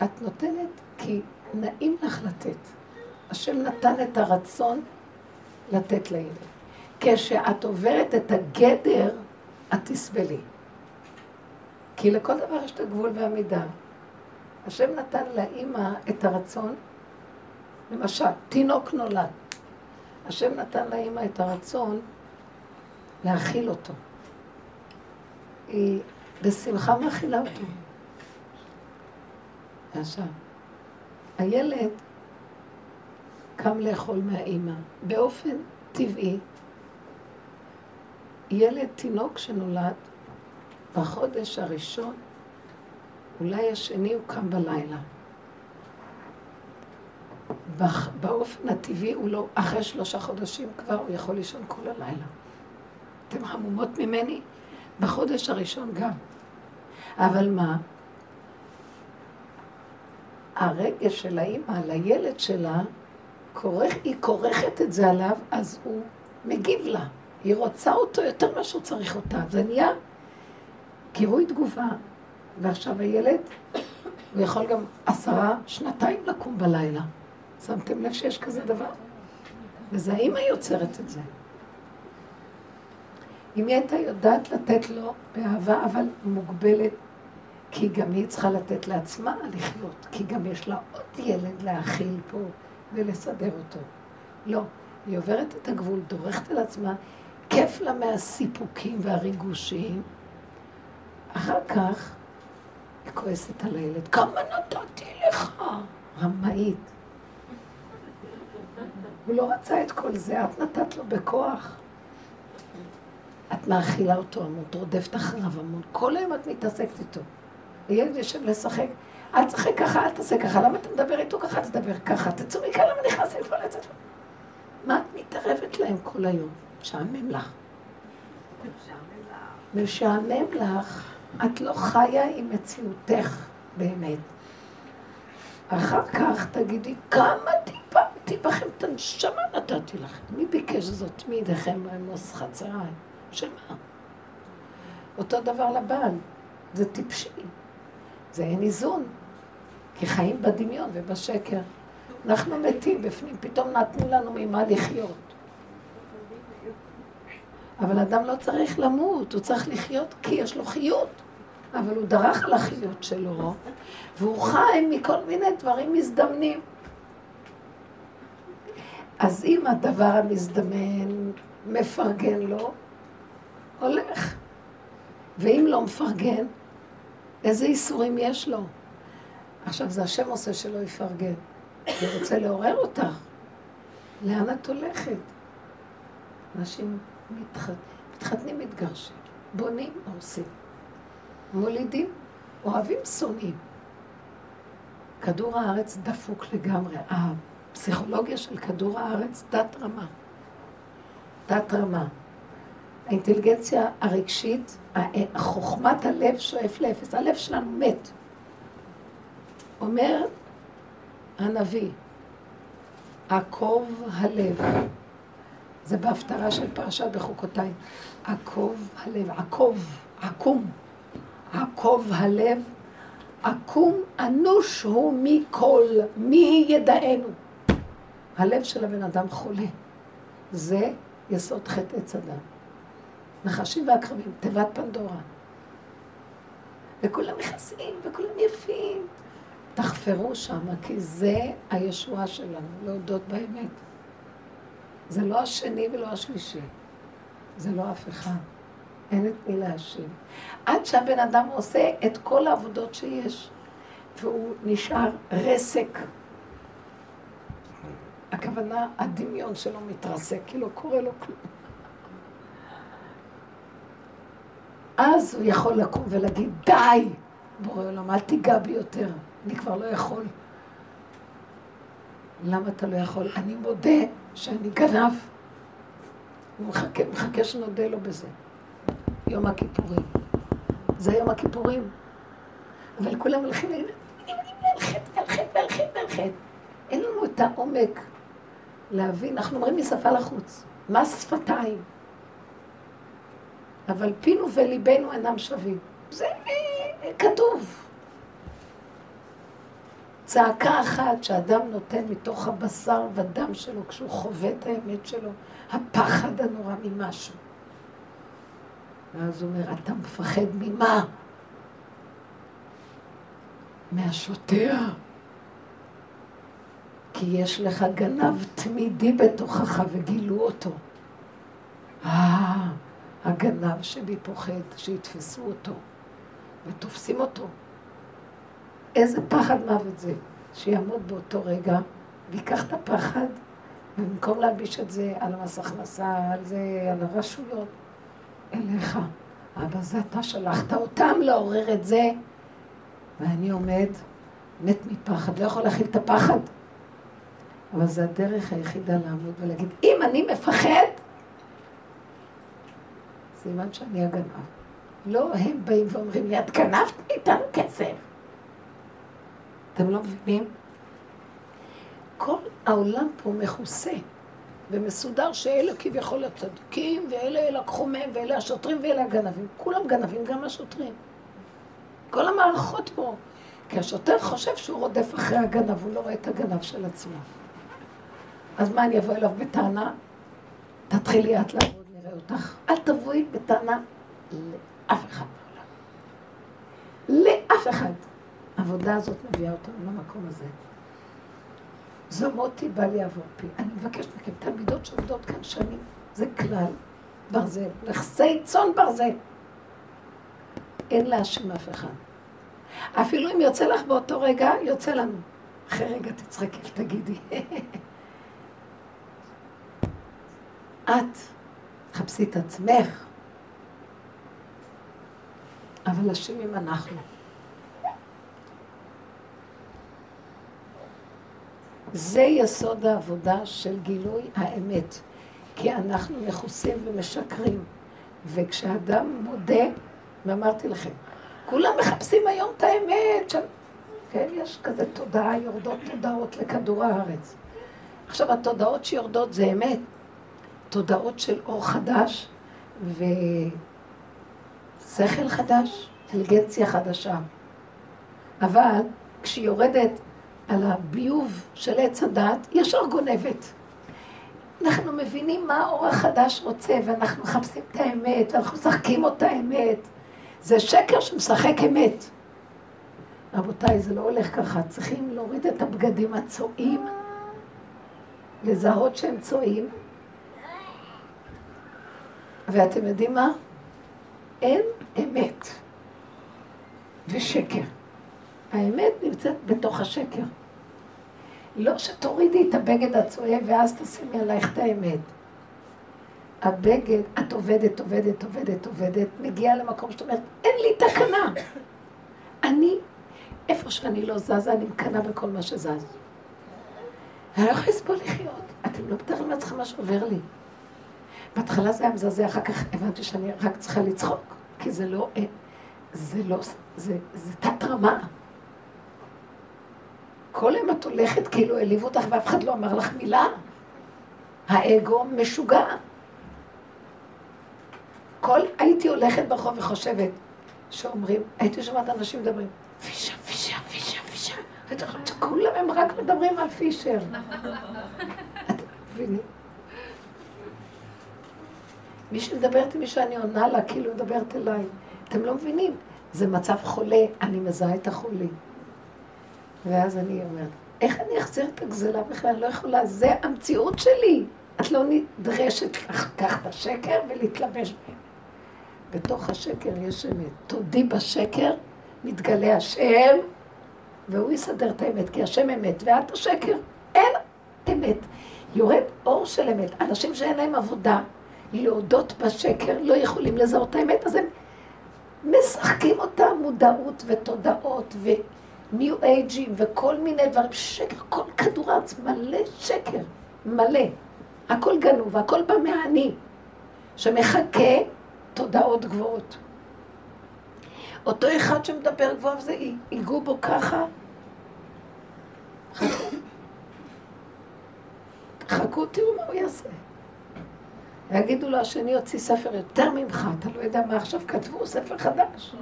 את נותנת כי נעים לך לתת. השם נתן את הרצון לתת לילד. כשאת עוברת את הגדר, את תסבלי. כי לכל דבר יש את הגבול והמידה. השם נתן לאימא את הרצון, למשל, תינוק נולד. השם נתן לאימא את הרצון להאכיל אותו. היא בשמחה מאכילה אותו. עכשיו, הילד קם לאכול מהאימא. באופן טבעי, ילד, תינוק שנולד, בחודש הראשון אולי השני הוא קם בלילה. באופן הטבעי הוא לא, אחרי שלושה חודשים כבר הוא יכול לישון כל הלילה. אתם חמומות ממני? בחודש הראשון גם. אבל מה? הרגש של האימא לילד שלה, כורך, היא כורכת את זה עליו, אז הוא מגיב לה. היא רוצה אותו יותר ממה שהוא צריך אותה. זה נהיה גירוי תגובה. ועכשיו הילד, הוא יכול גם עשרה, שנתיים לקום בלילה. שמתם לב שיש כזה דבר? וזה האימא יוצרת את זה. אם היא הייתה יודעת לתת לו באהבה, אבל מוגבלת, כי גם היא צריכה לתת לעצמה לחיות, כי גם יש לה עוד ילד להאכיל פה ולסדר אותו. לא, היא עוברת את הגבול, דורכת על עצמה, כיף לה מהסיפוקים והריגושים. אחר כך היא כועסת על הילד, כמה נתתי לך? רמאית. הוא לא רצה את כל זה, את נתת לו בכוח. את מאכילה אותו המון, רודפת אחריו המון, כל היום את מתעסקת איתו. הילד יושב לשחק, אל תשחק ככה, אל תעשה ככה, למה אתה מדבר איתו ככה, תדבר ככה, תצאו מכאן, למה נכנסים כבר לצאת? מה את מתערבת להם כל היום? משעמם לך. משעמם לך. את לא חיה עם מציאותך באמת. אחר כך תגידי, כמה טיפלתי בכם את הנשמה נתתי לכם. מי ביקש זאת מידיכם במוס חצריי? של מה? אותו דבר לבעל, זה טיפשי. זה אין איזון. כי חיים בדמיון ובשקר. אנחנו מתים בפנים, פתאום נתנו לנו ממה לחיות. אבל אדם לא צריך למות, הוא צריך לחיות כי יש לו חיות. אבל הוא דרך על החיות שלו, והוא חי מכל מיני דברים מזדמנים. אז אם הדבר המזדמן מפרגן לו, הולך. ואם לא מפרגן, איזה איסורים יש לו? עכשיו, זה השם עושה שלא יפרגן. הוא רוצה לעורר אותך. לאן את הולכת? אנשים מתח... מתחתנים, מתגרשים, בונים, הורסים. מולידים, אוהבים, שונאים. כדור הארץ דפוק לגמרי. הפסיכולוגיה של כדור הארץ תת רמה. תת רמה. האינטליגנציה הרגשית, חוכמת הלב שואף לאפס. הלב שלנו מת. אומר הנביא, עקוב הלב. זה בהפטרה של פרשת בחוקותיי. עקוב הלב, עקוב, עקום. עקוב הלב, עקום אנוש הוא מכל, מי ידענו. הלב של הבן אדם חולה. זה יסוד חטא עץ אדם. נחשים ועקרבים, תיבת פנדורה. וכולם מכסים, וכולם יפים. תחפרו שם, כי זה הישועה שלנו, להודות באמת. זה לא השני ולא השלישי. זה לא אף אחד. אין את מי להאשים. עד שהבן אדם עושה את כל העבודות שיש, והוא נשאר רסק. הכוונה, הדמיון שלו מתרסק, כי לא קורה לו כלום. אז הוא יכול לקום ולהגיד, די, בורא עולם, אל תיגע בי יותר, אני כבר לא יכול. למה אתה לא יכול? אני מודה שאני גנב. הוא מחכה, מחכה שנודה לו בזה. יום הכיפורים. זה יום הכיפורים. אבל כולם הולכים על חטא, ועל חטא, ועל חטא. אין לנו את העומק להבין, אנחנו אומרים משפה לחוץ. מה שפתיים? אבל פינו וליבנו אינם שווים. זה כתוב. צעקה אחת שאדם נותן מתוך הבשר ודם שלו כשהוא חווה את האמת שלו, הפחד הנורא ממשהו. ואז הוא אומר, אתה מפחד ממה? מהשוטר. כי יש לך גנב תמידי בתוכך וגילו אותו. אה, הגנב שבי פוחד שיתפסו אותו, ותופסים אותו. איזה פחד מוות זה, שיעמוד באותו רגע, ויקח את הפחד, ובמקום להלביש את זה על המס הכנסה, על זה, על הרשויות, אליך. אבא, זה אתה שלחת אותם לעורר את זה. ואני עומד, מת מפחד, לא יכול להכיל את הפחד. אבל זה הדרך היחידה לעמוד ולהגיד, אם אני מפחד, סימן שאני הגנב. לא הם באים ואומרים לי, את גנבת מאיתנו כסף. אתם לא מבינים? כל העולם פה מכוסה ומסודר שאלה כביכול הצדיקים, ואלה לקחו מהם, ואלה השוטרים ואלה הגנבים. כולם גנבים, גם השוטרים. כל המערכות פה. כי השוטר חושב שהוא רודף אחרי הגנב, הוא לא רואה את הגנב של עצמו. אז מה, אני אבוא אליו בטענה? תתחילי את לעבוד, נראה אותך. אל תבואי בטענה לאף אחד בעולם. לאף אחד. העבודה הזאת מביאה אותנו למקום הזה. זו מותי בא לי עבור פי. אני מבקשת מכם, תלמידות שעובדות כאן שנים, זה כלל ברזל, נכסי צאן ברזל. אין להשם אף אחד. אפילו אם יוצא לך באותו רגע, יוצא לנו. אחרי רגע תצחקי ותגידי. את, תחפשי את עצמך, אבל אשמים אנחנו. זה יסוד העבודה של גילוי האמת. כי אנחנו מכוסים ומשקרים. וכשאדם מודה, ואמרתי לכם, כולם מחפשים היום את האמת. ש... כן, יש כזה תודעה, יורדות תודעות לכדור הארץ. עכשיו, התודעות שיורדות זה אמת. תודעות של אור חדש ושכל חדש, אינטליגנציה חדשה. אבל כשהיא יורדת על הביוב של עץ הדת, ישר גונבת. אנחנו מבינים מה האור החדש רוצה, ואנחנו מחפשים את האמת, ואנחנו משחקים אותה אמת. זה שקר שמשחק אמת. רבותיי, זה לא הולך ככה. צריכים להוריד את הבגדים הצועים, לזהות שהם צועים. ואתם יודעים מה? אין אמת ושקר. האמת נמצאת בתוך השקר. לא שתורידי את הבגד הצועב ואז תשימי עלייך את האמת. הבגד, את עובדת, עובדת, עובדת, עובדת, מגיעה למקום שאת אומרת, אין לי תקנה. אני, איפה שאני לא זזה, אני מקנאה בכל מה שזז. אני לא יכולה לסבול לחיות. אתם לא מתארים לעצמכם מה שעובר לי. בהתחלה זה היה מזעזע, אחר כך הבנתי שאני רק צריכה לצחוק, כי זה לא, זה לא, זה, זה תת רמה. כל יום את הולכת כאילו העליבו אותך ואף אחד לא אמר לך מילה. האגו משוגע. כל, הייתי הולכת ברחוב וחושבת שאומרים, הייתי שומעת אנשים מדברים, פישר, פישר, פישר, פישר. הייתי חושבת שכולם הם רק מדברים על פישר. אתם מבינים? מי שמדברת עם מי שאני עונה לה, כאילו מדברת אליי. אתם לא מבינים? זה מצב חולה, אני מזהה את החולים. ואז אני אומרת, איך אני אחזיר את הגזלה בכלל? אני לא יכולה, זה המציאות שלי. את לא נדרשת לקחת השקר ולהתלבש בהם. בתוך השקר יש אמת. תודי בשקר, מתגלה השם, והוא יסדר את האמת, כי השם אמת, ואת השקר. אין אמת. יורד אור של אמת. אנשים שאין להם עבודה, להודות בשקר, לא יכולים לזהות האמת, אז הם משחקים אותה מודעות ותודעות ו... ניו אייג'ים וכל מיני דברים, שקר, כל כדור הארץ מלא שקר, מלא. הכל גנוב, הכל בא מהאני, שמחכה תודעות גבוהות. אותו אחד שמדבר גבוה וזה, ייגעו בו ככה. חכו, תראו מה הוא יעשה. ויגידו לו, השני הוציא ספר יותר ממך, אתה לא יודע מה עכשיו כתבו, ספר חדש.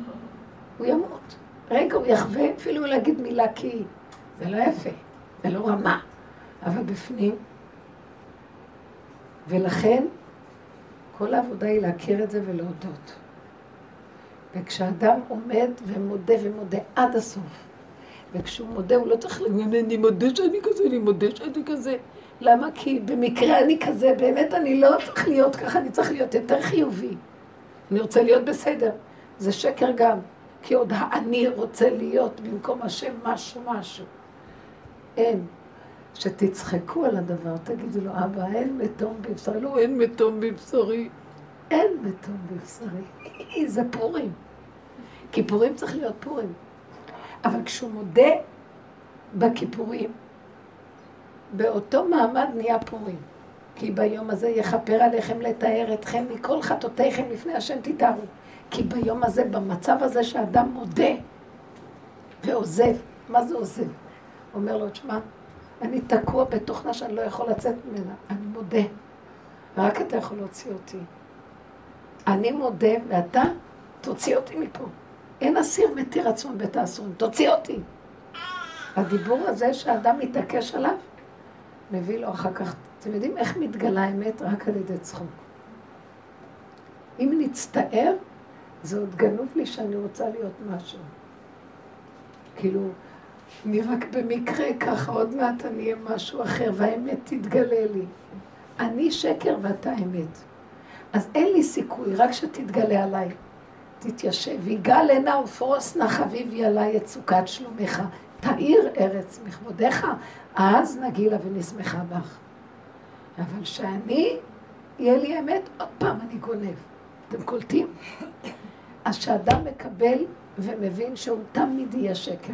הוא ימות. רגע הוא יחווה אפילו להגיד מילה כי זה לא יפה, זה לא רמה, אבל בפנים. ולכן כל העבודה היא להכיר את זה ולהודות. וכשאדם עומד ומודה ומודה עד הסוף, וכשהוא מודה הוא לא צריך להגיד, אני מודה שאני כזה, אני מודה שאני כזה. למה? כי במקרה אני כזה, באמת אני לא צריך להיות ככה, אני צריך להיות יותר חיובי. אני רוצה להיות בסדר. זה שקר גם. כי עוד האני רוצה להיות במקום השם משהו משהו. אין. שתצחקו על הדבר, תגידו לו, אבא, אין מתום בבשרי. לא, אין מתום בבשרי. אין מתום בבשרי. זה פורים. כי פורים צריך להיות פורים. אבל כשהוא מודה בכיפורים, באותו מעמד נהיה פורים. כי ביום הזה יכפר עליכם לתאר אתכם מכל חטאותיכם לפני השם תתארו. כי ביום הזה, במצב הזה שאדם מודה ועוזב, מה זה עוזב? אומר לו, תשמע, אני תקוע בתוכנה שאני לא יכול לצאת ממנה, אני מודה. רק אתה יכול להוציא אותי. אני מודה, ואתה תוציא אותי מפה. אין אסיר מתיר עצמו בבית האסורים, תוציא אותי. הדיבור הזה שאדם מתעקש עליו, מביא לו אחר כך, אתם יודעים איך מתגלה האמת? רק על ידי צחוק. אם נצטער, זה עוד גנוב לי שאני רוצה להיות משהו. כאילו, אני רק במקרה ככה, עוד מעט אני אהיה משהו אחר, והאמת תתגלה לי. אני שקר ואתה אמת. אז אין לי סיכוי, רק שתתגלה עליי. תתיישב, יגאל הנה ופרוס נא חביבי עליי את סוכת שלומך. תאיר ארץ מכבודיך, אז נגילה ונשמחה בך. אבל שאני, יהיה לי אמת, עוד פעם אני גונב. אתם קולטים? אז כשאדם מקבל ומבין שהוא תמיד יהיה שקר.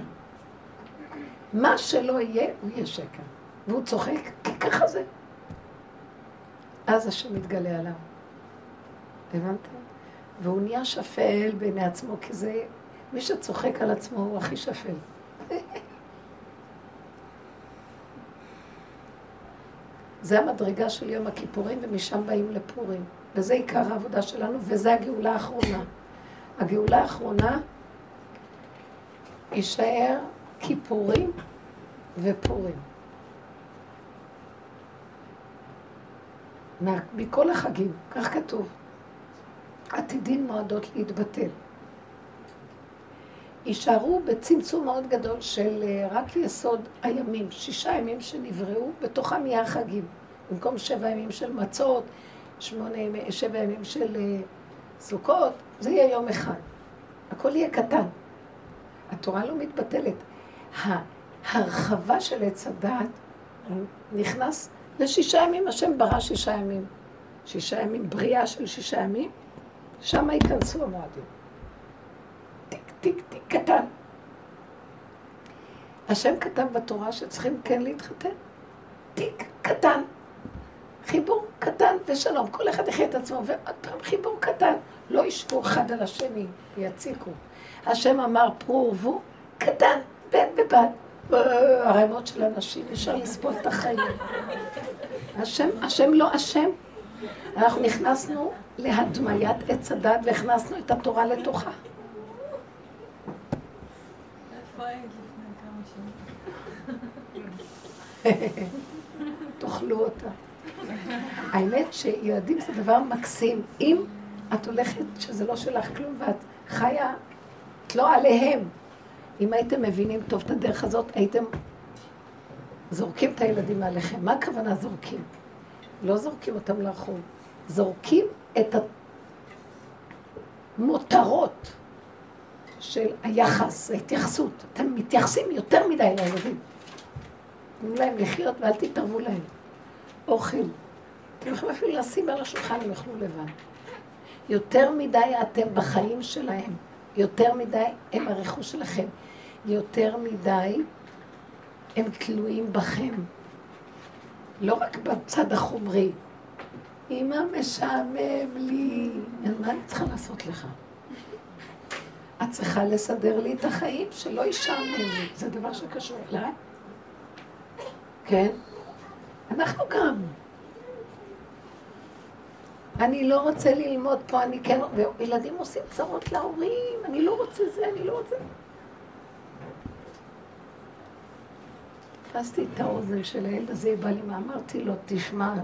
מה שלא יהיה, הוא יהיה שקר. והוא צוחק, כי ככה זה. אז השם מתגלה עליו. הבנתם? והוא נהיה שפל בעיני עצמו, כי זה... מי שצוחק על עצמו הוא הכי שפל. זה המדרגה של יום הכיפורים, ומשם באים לפורים. וזה עיקר העבודה שלנו, וזה הגאולה האחרונה. הגאולה האחרונה יישאר כיפורים ופורים. מכל החגים, כך כתוב. עתידין מועדות להתבטל. יישארו בצמצום מאוד גדול של אה, רק יסוד הימים, שישה ימים שנבראו, בתוכם יהיה החגים. במקום שבע ימים של מצות, שמונה שבע ימים של אה, סוכות, זה יהיה יום אחד. הכל יהיה קטן. התורה לא מתבטלת. ההרחבה של עץ הדעת נכנס לשישה ימים, השם ברא שישה ימים. שישה ימים, בריאה של שישה ימים, שם ייכנסו המועדים. טיק, טיק, קטן. השם כתב בתורה שצריכים כן להתחתן. תיק קטן. חיבור קטן ושלום. כל אחד יחיה את עצמו, ועוד פעם חיבור קטן. לא ישבו אחד על השני, יציקו. השם אמר פרו ורבו, קטן, בן בבת. ערימות של אנשים, אפשר לסבול את החיים. השם, השם לא אשם. אנחנו נכנסנו להדמיית עץ הדת והכנסנו את התורה לתוכה. תאכלו אותה. האמת שילדים זה דבר מקסים. אם את הולכת שזה לא שלך כלום ואת חיה, את לא עליהם. אם הייתם מבינים טוב את הדרך הזאת, הייתם זורקים את הילדים מעליכם. מה הכוונה זורקים? לא זורקים אותם לרחוב. זורקים את המותרות של היחס, ההתייחסות. אתם מתייחסים יותר מדי לילדים. תנו להם לחיות ואל תתערבו להם. אוכל. אתם יכולים אפילו לשים על השולחן, הם יאכלו לבד. יותר מדי אתם בחיים שלהם. יותר מדי הם הרכוש שלכם. יותר מדי הם תלויים בכם. לא רק בצד החומרי. אמא משעמם לי. מה אני צריכה לעשות לך? את צריכה לסדר לי את החיים, שלא ישעמם לי. זה דבר שקשור אליי. כן? אנחנו גם. אני לא רוצה ללמוד פה, אני כן... וילדים עושים צרות להורים, אני לא רוצה זה, אני לא רוצה... תפסתי את האוזן של הילד הזה, בא לי, מה אמרתי לו, תשמע,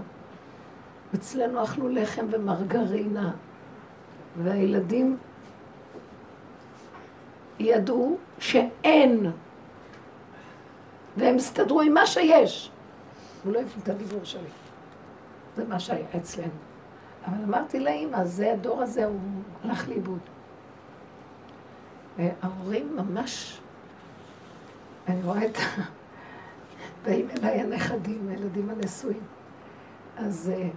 אצלנו אכלו לחם ומרגרינה, והילדים ידעו שאין, והם הסתדרו עם מה שיש. הוא לא הבין את הדיבור שלי. זה מה שהיה אצלנו. אבל אמרתי לאמא, זה הדור הזה, הוא הלך לאיבוד. וההורים ממש, אני רואה את ה... באים אליי הנכדים, הילדים הנשואים. אז אה,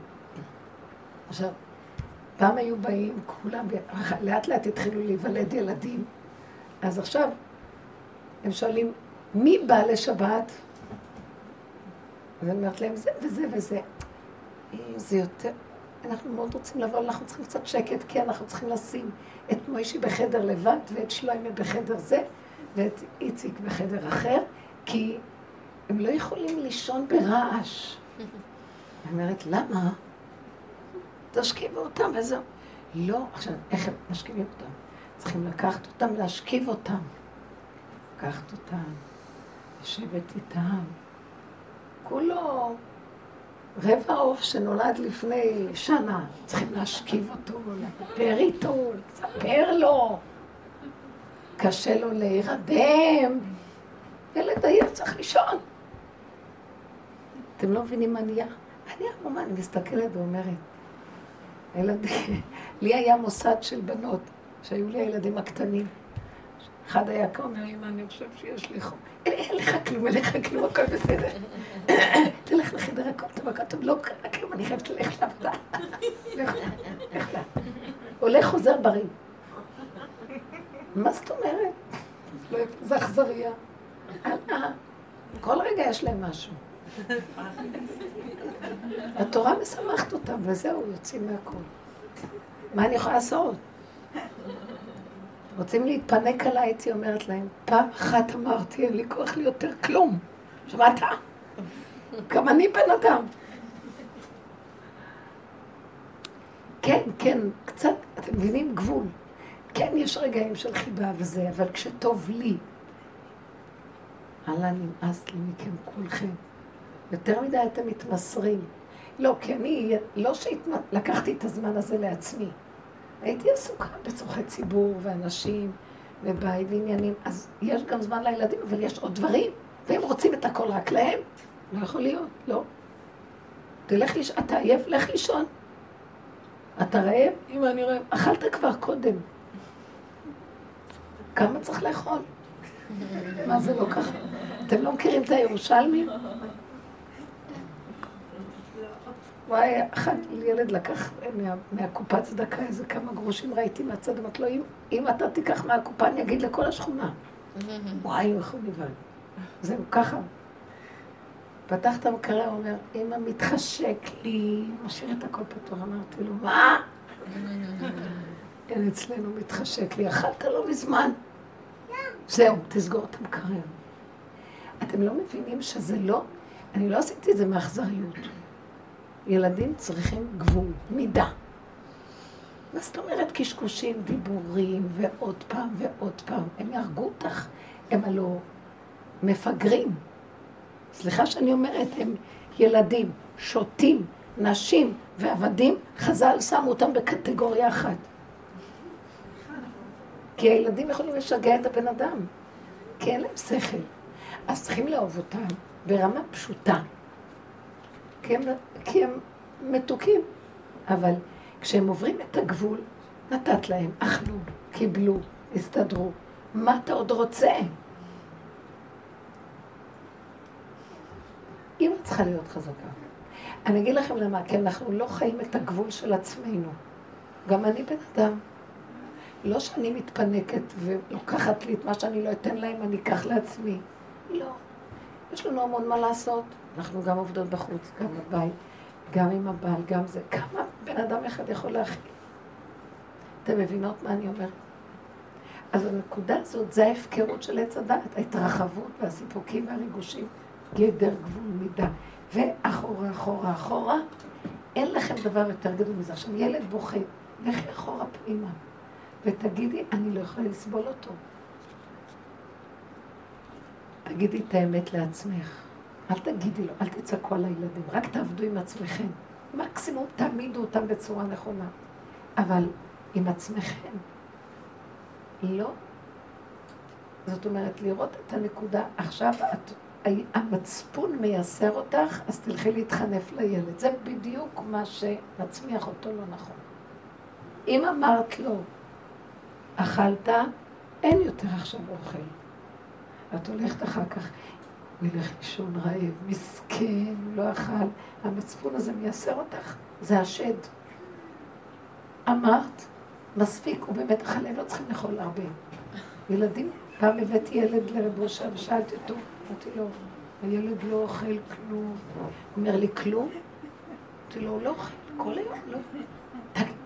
עכשיו, פעם היו באים כולם, לאט לאט התחילו להיוולד ילדים, אז עכשיו הם שואלים, מי בא לשבת? אז אני אומרת להם, זה וזה וזה. זה יותר, אנחנו מאוד רוצים לבוא, אנחנו צריכים קצת שקט, כי אנחנו צריכים לשים את מוישי בחדר לבד, ואת שלוימה בחדר זה, ואת איציק בחדר אחר, כי הם לא יכולים לישון ברעש. אני אומרת, למה? תשכיבו אותם וזהו. לא, עכשיו, איך הם משכיבים אותם? צריכים לקחת אותם, להשכיב אותם. לקחת אותם, לשבת איתם. כולו רבע עוף שנולד לפני שנה, צריכים להשכיב אותו, לדבר איתו, לספר לו. קשה לו להירדם. ילד עייף צריך לישון. אתם לא מבינים מה נהיה? אני המומה, אני מסתכלת ואומרת, לי היה מוסד של בנות, שהיו לי הילדים הקטנים. אחד היה כאן, אומר, אמא, אני חושב שיש לי חום. אין לך כלום, אין לך כלום, הכל בסדר. תלך לחדר הכל, תבקע טוב, לא קרה כלום, אני חייבת ללכת לעבודה. הולך, חוזר בריא. מה זאת אומרת? זה אכזריה. כל רגע יש להם משהו. התורה משמחת אותם, וזהו, יוצאים מהכל. מה אני יכולה לעשות? רוצים להתפנק עליי, הייתי אומרת להם, פעם אחת אמרתי, אין לי כוח לי יותר כלום. שמעת? גם אני בן אדם. כן, כן, קצת, אתם מבינים? גבול. כן, יש רגעים של חיבה וזה, אבל כשטוב לי, הלאה נמאס לי מכם כולכם. יותר מדי אתם מתמסרים. לא, כי אני, לא שלקחתי את הזמן הזה לעצמי. הייתי עסוקה בצורכי ציבור ואנשים ובית ועניינים, אז יש גם זמן לילדים, אבל יש עוד דברים, והם רוצים את הכל רק להם. לא יכול להיות, לא. תלך לישון, אתה עייף, לך לישון. אתה רעב? אמא, אני רעב. אכלת כבר קודם. כמה צריך לאכול? מה זה לא ככה? אתם לא מכירים את הירושלמים? וואי, אחד ילד לקח מה, מהקופה צדקה איזה כמה גרושים ראיתי מהצד, אמרתי לו, אם, אם אתה תיקח מהקופה, אני אגיד לכל השכונה. וואי, איך הוא נבהל. זהו, ככה. פתח את המקרה, הוא אומר, אמא, מתחשק לי, משאיר את הכל פתוח. אמרתי לו, מה? אין אצלנו מתחשק לי, אכלת לא מזמן. זהו, תסגור את המקרר. אתם לא מבינים שזה לא, אני לא עשיתי את זה מאכזריות. ילדים צריכים גבול, מידה. מה זאת אומרת קשקושים, דיבורים, ועוד פעם ועוד פעם? הם יהרגו אותך, הם הלא מפגרים. סליחה שאני אומרת, הם ילדים, שוטים, נשים ועבדים, חז"ל שמו אותם בקטגוריה אחת. כי הילדים יכולים לשגע את הבן אדם, כי אין להם שכל. אז צריכים לאהוב אותם ברמה פשוטה. כי הם, כי הם מתוקים. אבל כשהם עוברים את הגבול, נתת להם, אכלו, קיבלו, הסתדרו. מה אתה עוד רוצה? אמא צריכה להיות חזקה. אני אגיד לכם למה, כי אנחנו לא חיים את הגבול של עצמנו. גם אני בן אדם. לא שאני מתפנקת ולוקחת לי את מה שאני לא אתן להם, אני אקח לעצמי. לא. יש לנו המון מה לעשות. אנחנו גם עובדות בחוץ, גם בבית, גם עם הבעל, גם זה. כמה בן אדם אחד יכול להכיל? אתם מבינות מה אני אומרת? אז הנקודה הזאת זה ההפקרות של עץ הדת, ההתרחבות והסיפוקים והריגושים, גדר גבול מידה. ואחורה, אחורה, אחורה, אין לכם דבר יותר גדול מזה. עכשיו, ילד בוכה, לכי אחורה פנימה, ותגידי, אני לא יכולה לסבול אותו. תגידי את האמת לעצמך. אל תגידי לו, אל תצעקו על הילדים, רק תעבדו עם עצמכם. מקסימום תעמידו אותם בצורה נכונה. אבל עם עצמכם. לא. זאת אומרת, לראות את הנקודה, עכשיו את, המצפון מייסר אותך, אז תלכי להתחנף לילד. זה בדיוק מה שמצמיח אותו לא נכון. אם אמרת לו, אכלת, אין יותר עכשיו אוכל. את הולכת אחר כך, הוא ילך לישון רעב, מסכן, לא אכל. המצפון הזה מייסר אותך, זה השד. אמרת, מספיק, הוא באמת אכל, הם לא צריכים לאכול הרבה. ילדים פעם הבאתי ילד לרב אושר ושאלתי אותו, אמרתי לו, הילד לא אוכל כלום. הוא אומר לי, כלום? אמרתי לו, הוא לא אוכל, כל היום לא.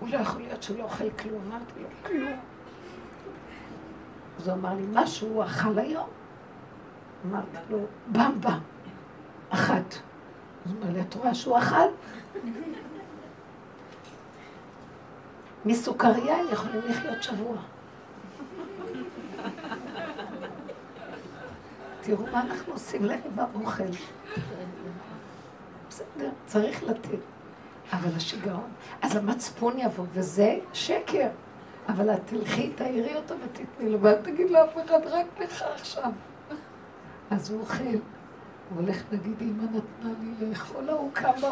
הוא לא יכול להיות שהוא לא אוכל כלום. אמרתי לו, כלום. אז הוא אמר לי, משהו הוא אכל היום? אמרתי לו, במבה, אחת. אז הוא אומר לי, את רואה שהוא אכל? מסוכריה יכולים לחיות שבוע. תראו מה אנחנו עושים להם באוכל. בסדר, צריך לתת. אבל השיגעון, אז המצפון יבוא, וזה שקר. אבל את תלכי, תעירי אותו ותתני לו, ואל תגיד לאף אחד, רק לך עכשיו. אז הוא אוכל. הוא הולך להגיד, אמא נתנה לי לאכול, כמה.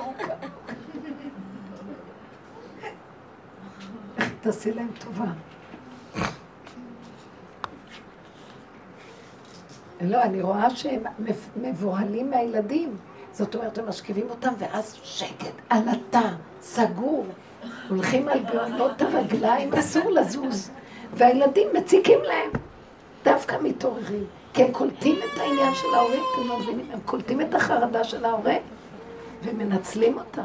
איך תעשי להם טובה. לא, אני רואה שהם מבוהלים מהילדים. זאת אומרת, הם משכיבים אותם, ואז שקט, עלטה, סגור. הולכים על גאונות הרגליים, אסור לזוז. והילדים מציקים להם. דווקא מתעוררים. כי הם קולטים את העניין של ההורה, אתם לא מבינים? הם קולטים את החרדה של ההורה ומנצלים אותה.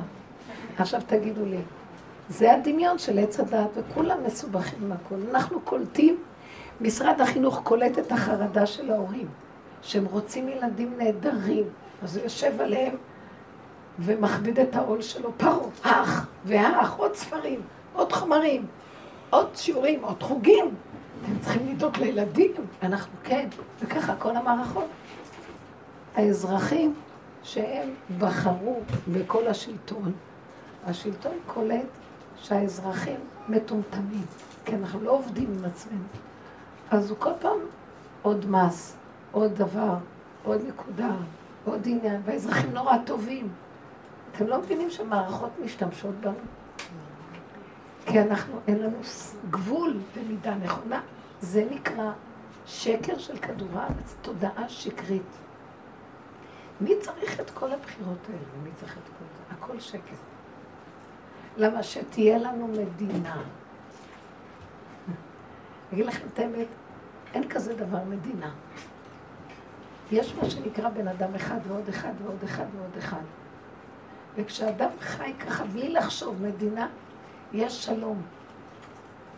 עכשיו תגידו לי, זה הדמיון של עץ הדת, וכולם מסובכים עם הכול. אנחנו קולטים, משרד החינוך קולט את החרדה של ההורים, שהם רוצים ילדים נהדרים, אז הוא יושב עליהם ומכביד את העול שלו, פרו, אח, והאח, עוד ספרים, עוד חומרים, עוד שיעורים, עוד חוגים. אתם צריכים לדאוג לילדים, אנחנו כן, וככה כל המערכות. האזרחים שהם בחרו בכל השלטון, השלטון קולט שהאזרחים מטומטמים, כי אנחנו לא עובדים עם עצמנו. אז הוא כל פעם עוד מס, עוד דבר, עוד נקודה, עוד עניין, והאזרחים נורא טובים. אתם לא מבינים שמערכות משתמשות בנו? כי אנחנו, אין לנו גבול ומידה נכונה. זה נקרא שקר של כדור הארץ, תודעה שקרית. מי צריך את כל הבחירות האלה? מי צריך את כל זה? הכל שקר. למה שתהיה לנו מדינה. אגיד לכם את האמת, אין כזה דבר מדינה. יש מה שנקרא בן אדם אחד ועוד אחד ועוד אחד ועוד אחד. וכשאדם חי ככה בלי לחשוב מדינה, יש שלום.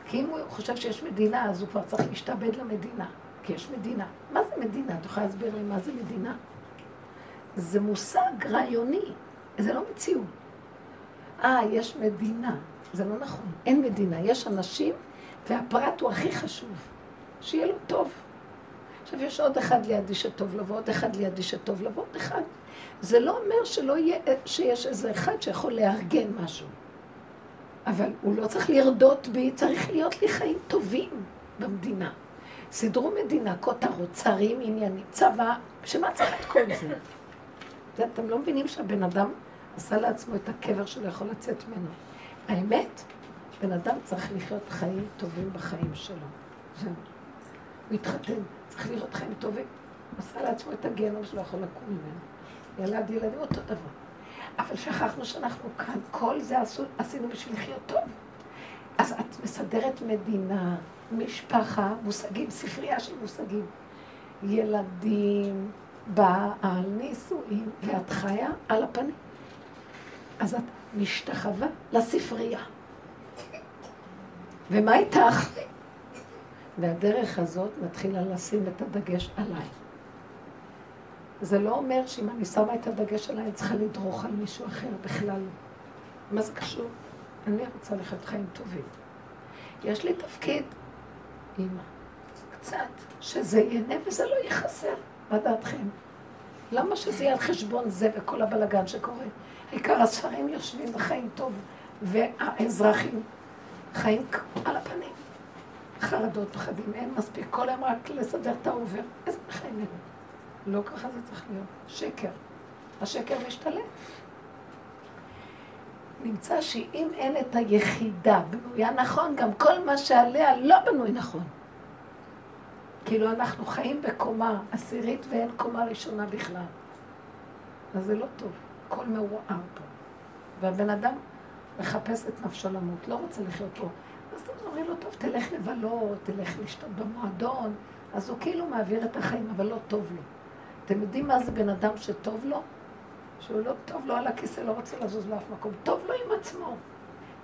כי אם הוא חושב שיש מדינה, אז הוא כבר צריך להשתעבד למדינה. כי יש מדינה. מה זה מדינה? את יכולה להסביר לי מה זה מדינה? זה מושג רעיוני, זה לא מציאות. אה, יש מדינה. זה לא נכון, אין מדינה. יש אנשים, והפרט הוא הכי חשוב. שיהיה לו טוב. עכשיו, יש עוד אחד לידי שטוב לו, ועוד אחד לידי שטוב לו, ועוד אחד. זה לא אומר שלא יהיה, שיש איזה אחד שיכול לארגן משהו. אבל הוא לא צריך לרדות בי, צריך להיות לי חיים טובים במדינה. סידרו מדינה, כותרות, צרים, עניינים, צבא, שמה צריך את כל זה? זה אתם לא מבינים שהבן אדם עשה לעצמו את הקבר שלו יכול לצאת ממנו. האמת, בן אדם צריך לחיות חיים טובים בחיים שלו. הוא התחתן, צריך לראות חיים טובים. עשה לעצמו את הגיהנום שלו יכול לקום ממנו. ילד ילדים אותו דבר. אבל שכחנו שאנחנו כאן, כל זה עשו, עשינו בשביל לחיות טוב. אז את מסדרת מדינה, משפחה, מושגים, ספרייה של מושגים. ילדים, בעל, נישואים, ואת חיה על הפנים. אז את משתחווה לספרייה. ומה איתך? והדרך הזאת מתחילה לשים את הדגש עליי. זה לא אומר שאם אני שמה את הדגש עליי, אני צריכה לדרוך על מישהו אחר בכלל. מה זה קשור? אני רוצה לחיות חיים טובים. יש לי תפקיד, אימא, קצת, שזה ייהנה וזה לא יהיה חסר. מה דעתכם? למה שזה יהיה על חשבון זה וכל הבלגן שקורה? העיקר הספרים יושבים וחיים טוב, והאזרחים חיים על הפנים. חרדות, פחדים, אין מספיק, כל היום רק לסדר את העובר. איזה חיים אלו? לא ככה זה צריך להיות. שקר. השקר משתלט. נמצא שאם אין את היחידה בנויה נכון, גם כל מה שעליה לא בנוי נכון. כאילו אנחנו חיים בקומה עשירית ואין קומה ראשונה בכלל. אז זה לא טוב, הכל מעורער פה. והבן אדם מחפש את נפשו למות, לא רוצה לחיות פה. אז אתה אומר לו, טוב, תלך לבלות, תלך לשתות במועדון, אז הוא כאילו מעביר את החיים, אבל לא טוב לו. אתם יודעים מה זה בן אדם שטוב לו? שהוא לא טוב לו על הכיסא, לא רוצה לזוז לאף מקום. טוב לו עם עצמו.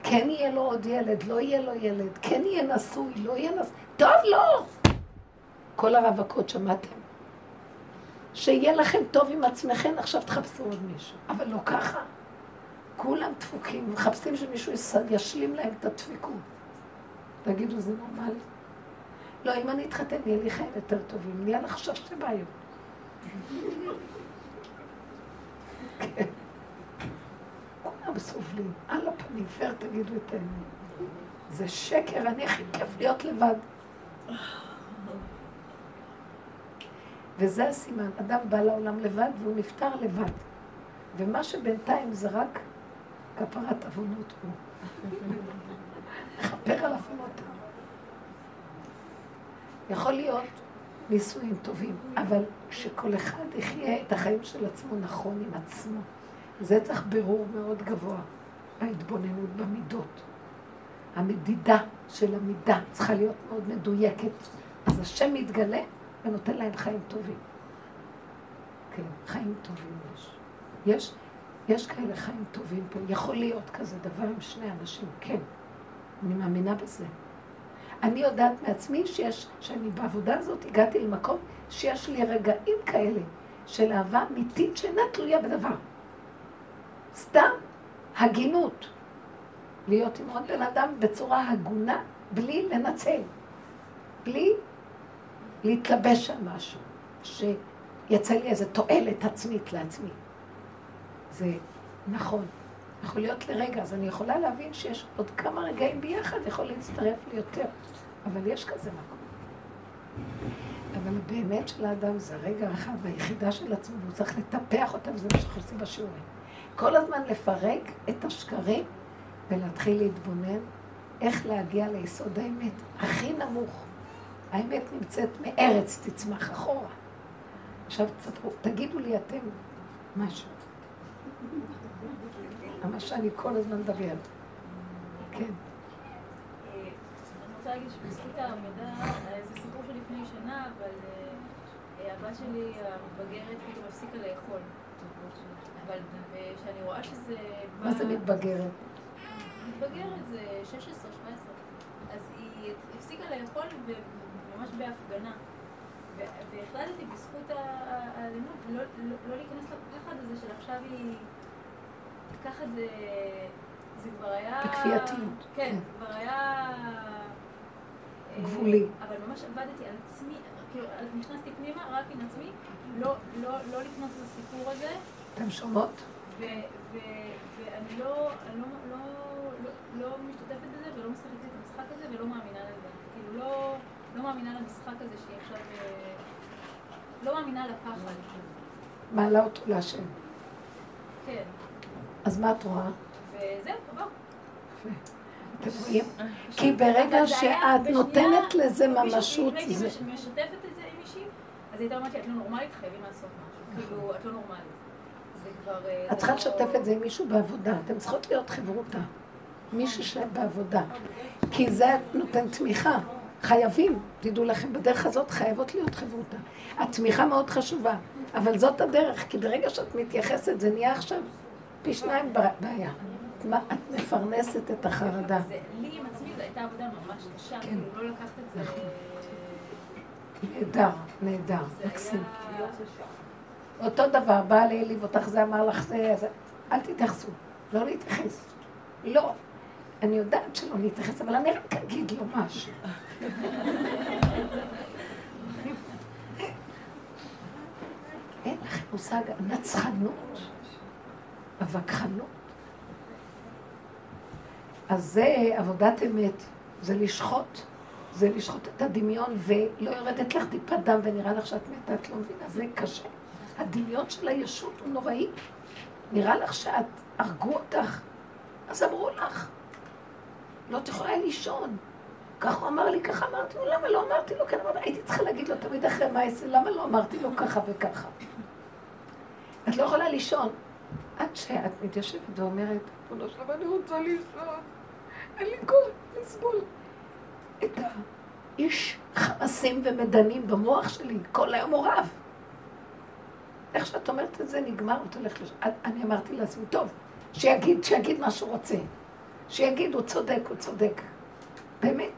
כן יהיה לו עוד ילד, לא יהיה לו ילד, כן יהיה נשוי, לא יהיה נשוי, טוב לו! כל הרווקות, שמעתם? שיהיה לכם טוב עם עצמכם, עכשיו תחפשו עוד מישהו. אבל לא ככה. כולם דפוקים, מחפשים שמישהו ישלים להם את הדפיקות. תגידו, זה נורמלי? לא, אם אני אתחתן, יהיה לי חיים יותר טובים. נהיה לך עכשיו שתי בעיות. כולם סובלים, על הפנים, פר תגידו את האמת. זה שקר, אני הכי כיף להיות לבד. וזה הסימן, אדם בא לעולם לבד והוא נפטר לבד. ומה שבינתיים זה רק כפרת עוונות פה. לכפר על עוונות. יכול להיות נישואים טובים, אבל שכל אחד יחיה את החיים של עצמו נכון עם עצמו. זה צריך בירור מאוד גבוה, ההתבוננות במידות. המדידה של המידה צריכה להיות מאוד מדויקת. אז השם מתגלה ונותן להם חיים טובים. כן, חיים טובים יש. יש, יש כאלה חיים טובים פה. יכול להיות כזה דבר עם שני אנשים, כן. אני מאמינה בזה. אני יודעת מעצמי שיש, שאני בעבודה הזאת הגעתי למקום שיש לי רגעים כאלה של אהבה אמיתית שאינה תלויה בדבר. סתם הגינות. להיות עם עוד בן אדם בצורה הגונה, בלי לנצל. בלי להתלבש על משהו, שיצא לי איזו תועלת עצמית לעצמי. זה נכון. יכול להיות לרגע, אז אני יכולה להבין שיש עוד כמה רגעים ביחד, יכול להצטרף לי יותר. אבל יש כזה מקום. אבל באמת של האדם זה רגע אחד ביחידה של עצמו, והוא צריך לטפח אותה, וזה מה שאנחנו עושים בשיעורים. כל הזמן לפרק את השקרים ולהתחיל להתבונן איך להגיע ליסוד האמת הכי נמוך. האמת נמצאת מארץ תצמח אחורה. עכשיו תגידו לי אתם משהו. מה שאני כל הזמן מדבר. כן. אני רוצה להגיד שבזכות העמידה, זה סיפור של לפני שנה, אבל אה, הבת שלי המתבגרת פתאום הפסיקה לאכול. אבל כשאני רואה שזה... מה זה מתבגרת? מתבגרת זה 16-17. אז היא הפסיקה לאכול ממש בהפגנה. והחלטתי בזכות האלימות לא, לא, לא להיכנס לפחד הזה של עכשיו היא את זה, זה כבר היה... בכפייתיות. כן, כבר היה... גבולי. אבל ממש עבדתי על עצמי, כאילו, נכנסתי פנימה רק עם עצמי, לא, לא, לא לקנות את הסיפור הזה. אתם שומעות? ואני לא, לא, לא, לא, לא משתתפת בזה ולא משחקת את המשחק הזה ולא מאמינה לזה. כאילו, לא... לא מאמינה למשחק הזה שהיא עכשיו... אה, לא מאמינה לפחד. מעלה אותו להשם. כן. אז מה את רואה? וזהו, עבר. אתם רואים? כי ברגע שאת נותנת לזה ממשות, הייתי משתפת את זה עם מישהי, אז הייתה אומרת לי, את לא נורמלית, חייבים לעשות משהו. כאילו, את לא נורמלית. אה, את צריכה לא- לשתף את זה עם מישהו בעבודה. אתן צריכות להיות חברותה. מישהו שלהם בעבודה. כי זה נותן תמיכה. חייבים, תדעו לכם, בדרך הזאת חייבות להיות חברותה. התמיכה מאוד חשובה, אבל זאת הדרך, כי ברגע שאת מתייחסת, זה נהיה עכשיו פי שניים בעיה. מה, את מפרנסת את החרדה. לי עם עצמי זו הייתה עבודה ממש קשה, כן. כאילו לא לקחת את זה... נכון. נהדר, נהדר, מקסים. אותו דבר, בא להעליב אותך, זה אמר לך זה, אל תתייחסו, לא להתייחס. לא. אני יודעת שלא להתייחס, אבל אני רק אגיד לו משהו. אין לכם מושג, נצחנות, הווכחנות. אז זה עבודת אמת, זה לשחוט, זה לשחוט את הדמיון ולא יורדת לך טיפת דם ונראה לך שאת מתה, את לא מבינה, זה קשה. הדמיון של הישות הוא נוראי. נראה לך שאת, הרגו אותך, אז אמרו לך, לא תיכולה לישון. כך הוא אמר לי, ככה אמרתי לו, למה לא אמרתי לו? כן, אמרתי, הייתי צריכה להגיד לו תמיד אחרי מה יעשה, למה לא אמרתי לו ככה וככה? את לא יכולה לישון. עד שאת מתיישבת ואומרת, בואו נשב, אני רוצה לישון, אין לי כוח לסבול את איש חמסים ומדנים במוח שלי, כל היום הוא רב. איך שאת אומרת את זה, נגמר, את הולכת לש... אני אמרתי לעצמי, טוב, שיגיד, שיגיד מה שהוא רוצה. שיגיד, הוא צודק, הוא צודק. באמת.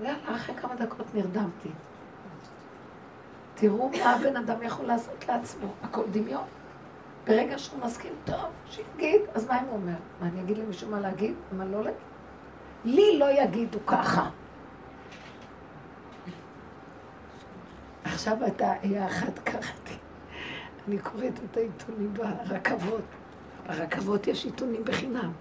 ויאללה, אחרי כמה דקות נרדמתי. תראו מה הבן אדם יכול לעשות לעצמו, הכל דמיון. ברגע שהוא מסכים, טוב, שיגיד, אז מה אם הוא אומר? מה, אני אגיד למישהו מה להגיד? מה לא להגיד? לי לא יגידו ככה. עכשיו הייתה, היה אחת קראתי, אני קוראת את העיתונים ברכבות. ברכבות יש עיתונים בחינם.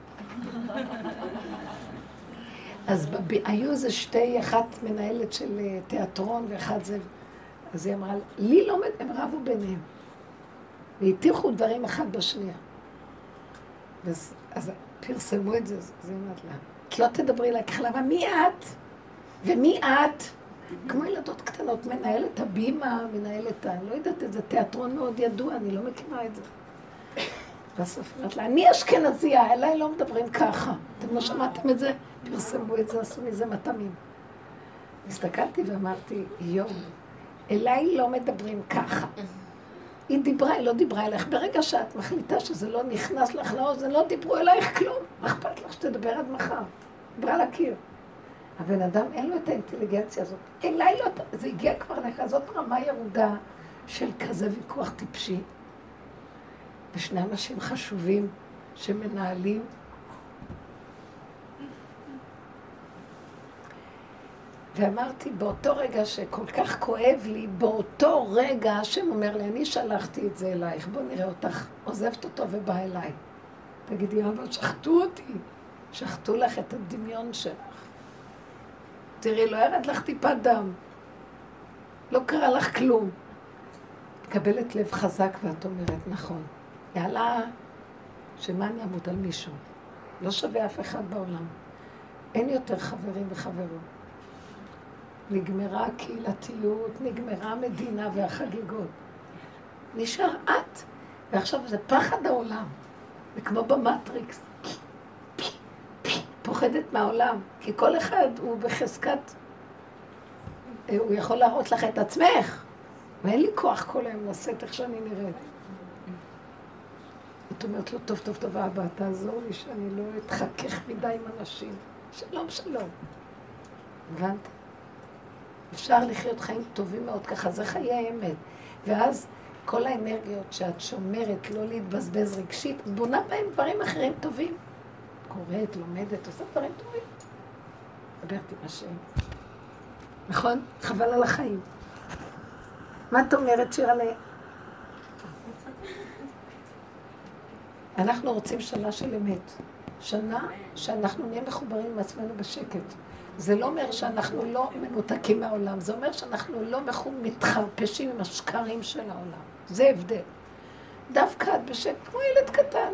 אז בב... היו איזה שתי, אחת מנהלת של אה, תיאטרון ואחת זה, אז היא אמרה, לי לא, הם רבו ביניהם. והטיחו דברים אחד בשנייה. אז, אז פרסמו את זה, אז היא אומרת לה, את לא תדברי אליי ככה, מי את? ומי את? כמו ילדות קטנות, מנהלת הבימה, מנהלת ה... לא יודעת איזה תיאטרון מאוד ידוע, אני לא מכירה את זה. בסוף אומרת לה, אני אשכנזייה, אליי לא מדברים ככה. אתם לא שמעתם את זה? פרסמו את זה, עשו מזה מטעמים. הסתכלתי ואמרתי, יום, אליי לא מדברים ככה. היא דיברה, היא לא דיברה אלייך. ברגע שאת מחליטה שזה לא נכנס לך לאוזן, לא דיברו אלייך כלום. מה אכפת לך שתדבר עד מחר? דיברה לקיר. הבן אדם אין לו את האינטליגנציה הזאת. אליי לא, זה הגיע כבר לך, זאת רמה ירודה של כזה ויכוח טיפשי. ושני אנשים חשובים שמנהלים. ואמרתי, באותו רגע שכל כך כואב לי, באותו רגע השם אומר לי, אני שלחתי את זה אלייך, בוא נראה אותך עוזבת אותו ובאה אליי. תגידי, אבל שחטו אותי, שחטו לך את הדמיון שלך. תראי, לא ירד לך טיפת דם. לא קרה לך כלום. מקבלת לב חזק ואת אומרת, נכון. יאללה, שמה אני אמות על מישהו? לא שווה אף אחד בעולם. אין יותר חברים וחברות. נגמרה הקהילתיות, נגמרה המדינה והחגיגות. נשאר את, ועכשיו זה פחד העולם. וכמו במטריקס, פוחדת מהעולם, כי כל אחד הוא בחזקת... הוא יכול להראות לך את עצמך, ואין לי כוח כל היום לשאת איך שאני נראית. את אומרת לו, טוב, טוב, טוב, אבא, תעזור לי שאני לא אתחכך מדי עם אנשים. שלום, שלום. הבנת? אפשר לחיות חיים טובים מאוד ככה, זה חיי האמת. ואז כל האנרגיות שאת שומרת, לא להתבזבז רגשית, בונה בהם דברים אחרים טובים. קוראת, לומדת, עושה דברים טובים. מדברת עם השם. נכון? חבל על החיים. מה את אומרת, שירלה? אנחנו רוצים שנה של אמת. שנה שאנחנו נהיה מחוברים עם עצמנו בשקט. זה לא אומר שאנחנו לא מנותקים מהעולם, זה אומר שאנחנו לא מתחרפשים עם השקרים של העולם. זה הבדל. דווקא את בשקט, כמו ילד קטן.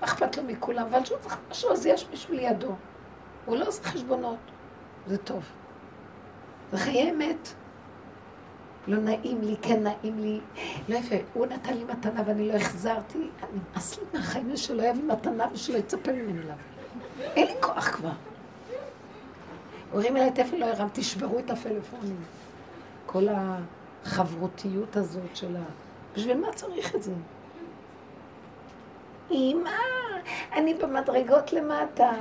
מה אכפת לו מכולם? אבל שהוא צריך משהו, אז יש מישהו לידו. הוא לא עושה חשבונות. זה טוב. זה חיי אמת. לא נעים לי, כן נעים לי. לא יפה, הוא נתן לי מתנה ואני לא החזרתי. אני נמאס לי מהחיים שלא יביא מתנה ושלא יצפה ממני להביא. אין לי כוח כבר. הוא הרים אליי טפל, לא הרם, תשברו את הפלאפונים. כל החברותיות הזאת של ה... בשביל מה צריך את זה? אמא, אני במדרגות למטה.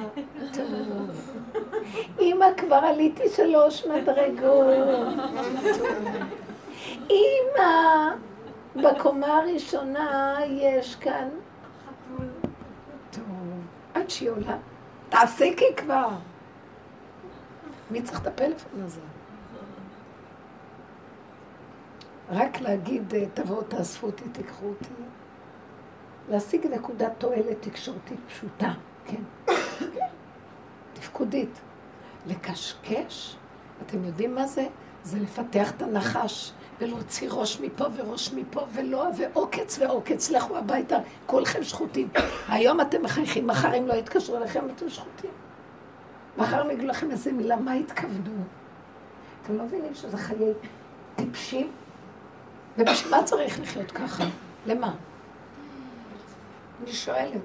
אמא, כבר עליתי שלוש מדרגות. אמא, בקומה הראשונה יש כאן... טוב, עד שהיא עולה. תעסיקי כבר. מי צריך את הפלאפון הזה? רק להגיד, תבואו, תאספו אותי, תיקחו אותי. להשיג נקודת תועלת תקשורתית פשוטה, כן. תפקודית. לקשקש, אתם יודעים מה זה? זה לפתח את הנחש ולהוציא ראש מפה וראש מפה ולא, ועוקץ ועוקץ, לכו הביתה, כולכם שחוטים. היום אתם מחייכים, מחר אם לא יתקשרו אליכם אתם שחוטים. מחר נגיד לכם איזה מילה, מה התכוונו? אתם לא מבינים שזה חיי טיפשים? ובשביל מה צריך לחיות ככה? למה? אני שואלת.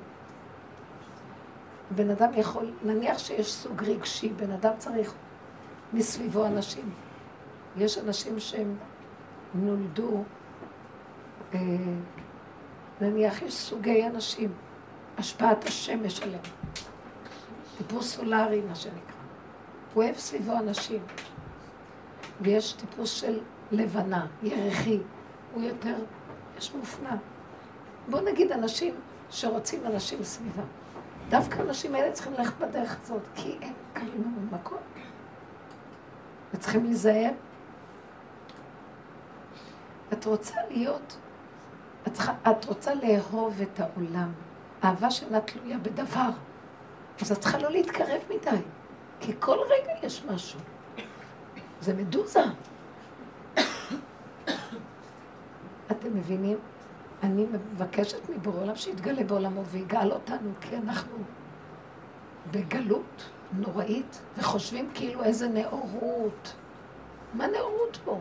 בן אדם יכול, נניח שיש סוג רגשי, בן אדם צריך מסביבו אנשים. יש אנשים שהם נולדו, אה, נניח יש סוגי אנשים, השפעת השמש עליהם. טיפוס סולארי, מה שנקרא. הוא אוהב סביבו אנשים. ויש טיפוס של לבנה, ירחי. הוא יותר, יש מופנע. בואו נגיד אנשים שרוצים אנשים סביבם. דווקא האנשים האלה צריכים ללכת בדרך הזאת, כי הם קלים במקום. וצריכים להיזהר. את רוצה להיות, את, את רוצה לאהוב את העולם. אהבה שאינה תלויה בדבר. אז את צריכה לא להתקרב מדי, כי כל רגע יש משהו. זה מדוזה. אתם מבינים? אני מבקשת מבורא עולם שיתגלה בעולמו ויגאל אותנו, כי אנחנו בגלות נוראית, וחושבים כאילו איזה נאורות. מה נאורות פה?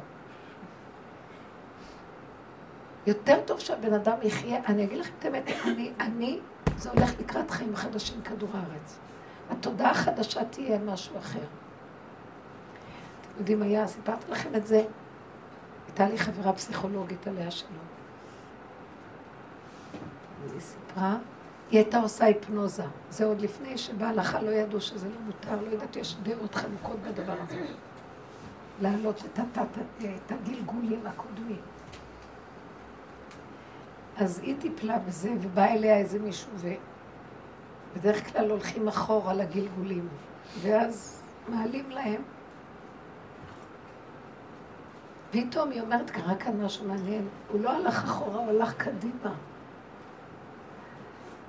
יותר טוב שהבן אדם יחיה, אני אגיד לכם את האמת, אני, אני, זה הולך לקראת חיים חדשים כדור הארץ. התודעה החדשה תהיה משהו אחר. אתם יודעים, היה, סיפרתי לכם את זה, הייתה לי חברה פסיכולוגית עליה שלום. היא סיפרה, היא הייתה עושה היפנוזה. זה עוד לפני שבהלכה לא ידעו שזה לא מותר, לא יודעת, יש דעות חלוקות בדבר הזה. להעלות את הגלגולים הקודמים. אז היא טיפלה בזה, ובא אליה איזה מישהו, ובדרך כלל הולכים אחורה לגלגולים, ואז מעלים להם. פתאום היא אומרת, קרה כאן משהו מעניין. הוא לא הלך אחורה, הוא הלך קדימה.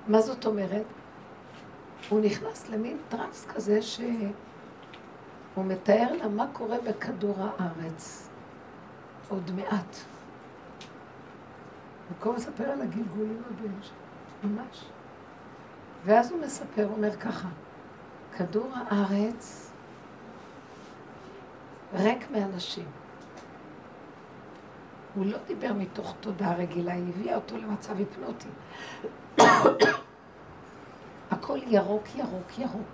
מה זאת אומרת? הוא נכנס למין טרנס כזה שהוא מתאר לה מה קורה בכדור הארץ עוד מעט. במקום לספר על הגלגולים הבאים שלו, ממש. ואז הוא מספר, אומר ככה, כדור הארץ ריק מאנשים. הוא לא דיבר מתוך תודה רגילה, היא הביאה אותו למצב היפנוטי. הכל ירוק, ירוק, ירוק.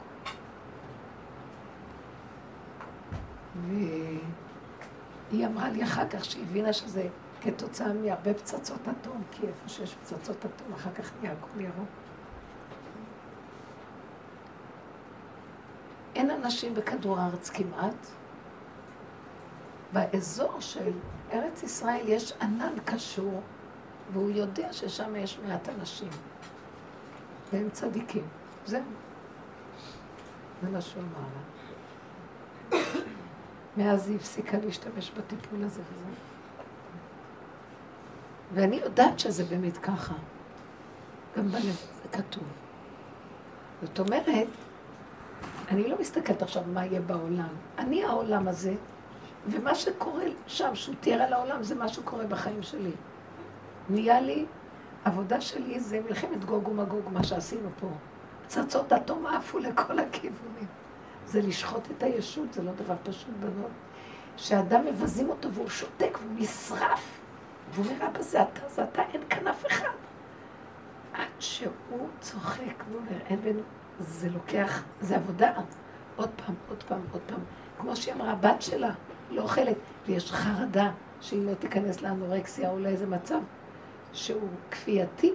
והיא אמרה לי אחר כך שהיא הבינה שזה כתוצאה מהרבה פצצות אטום, כי איפה שיש פצצות אטום, אחר כך נהיה הכל ירוק. אין אנשים בכדור הארץ כמעט. באזור של ארץ ישראל יש ענן קשור, והוא יודע ששם יש מעט אנשים. והם צדיקים. זהו. זה מה שהוא אמר לה. מאז היא הפסיקה להשתמש בטיפול הזה וזה. ואני יודעת שזה באמת ככה. גם בלב זה כתוב. זאת אומרת, אני לא מסתכלת עכשיו מה יהיה בעולם. אני העולם הזה, ומה שקורה שם, שהוא תיאר על העולם, זה מה שקורה בחיים שלי. נהיה לי, עבודה שלי זה מלחמת גוג ומגוג, מה שעשינו פה. פצצות אטום עפו לכל הכיוונים. זה לשחוט את הישות, זה לא דבר פשוט בנות. שאדם מבזים אותו והוא שותק והוא נשרף. והוא אומר, אבא זה אתה, זה אתה, אין כאן אף אחד. עד שהוא צוחק, והוא אומר, אין בין... זה לוקח, זה עבודה. עוד פעם, עוד פעם, עוד פעם. כמו שהיא אמרה, הבת שלה לא אוכלת, ויש חרדה שהיא לא תיכנס לאנורקסיה או לאיזה מצב שהוא כפייתי.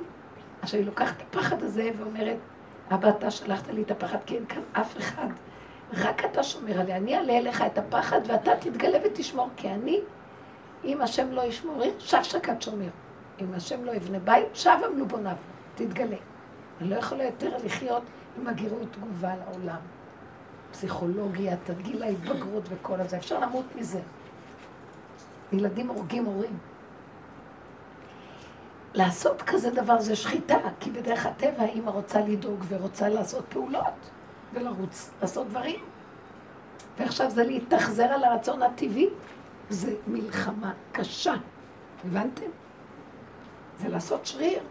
עכשיו היא לוקחת את הפחד הזה ואומרת, אבא, אתה שלחת לי את הפחד כי אין כאן אף אחד. רק אתה שומר עליה. אני אעלה אליך את הפחד ואתה תתגלה ותשמור, כי אני אם השם לא ישמור עיר, שב שקד שומר. אם השם לא יבנה בית, שב עמלו בוניו. תתגלה. אני לא יכולה יותר לחיות עם הגירוי תגובה לעולם. פסיכולוגיה, תרגיל ההתבגרות וכל הזה. אפשר למות מזה. ילדים הורגים הורים. לעשות כזה דבר זה שחיטה, כי בדרך הטבע האימא רוצה לדאוג ורוצה לעשות פעולות ולרוץ, לעשות דברים. ועכשיו זה להתאכזר על הרצון הטבעי זה מלחמה קשה. הבנתם? זה לעשות שריר.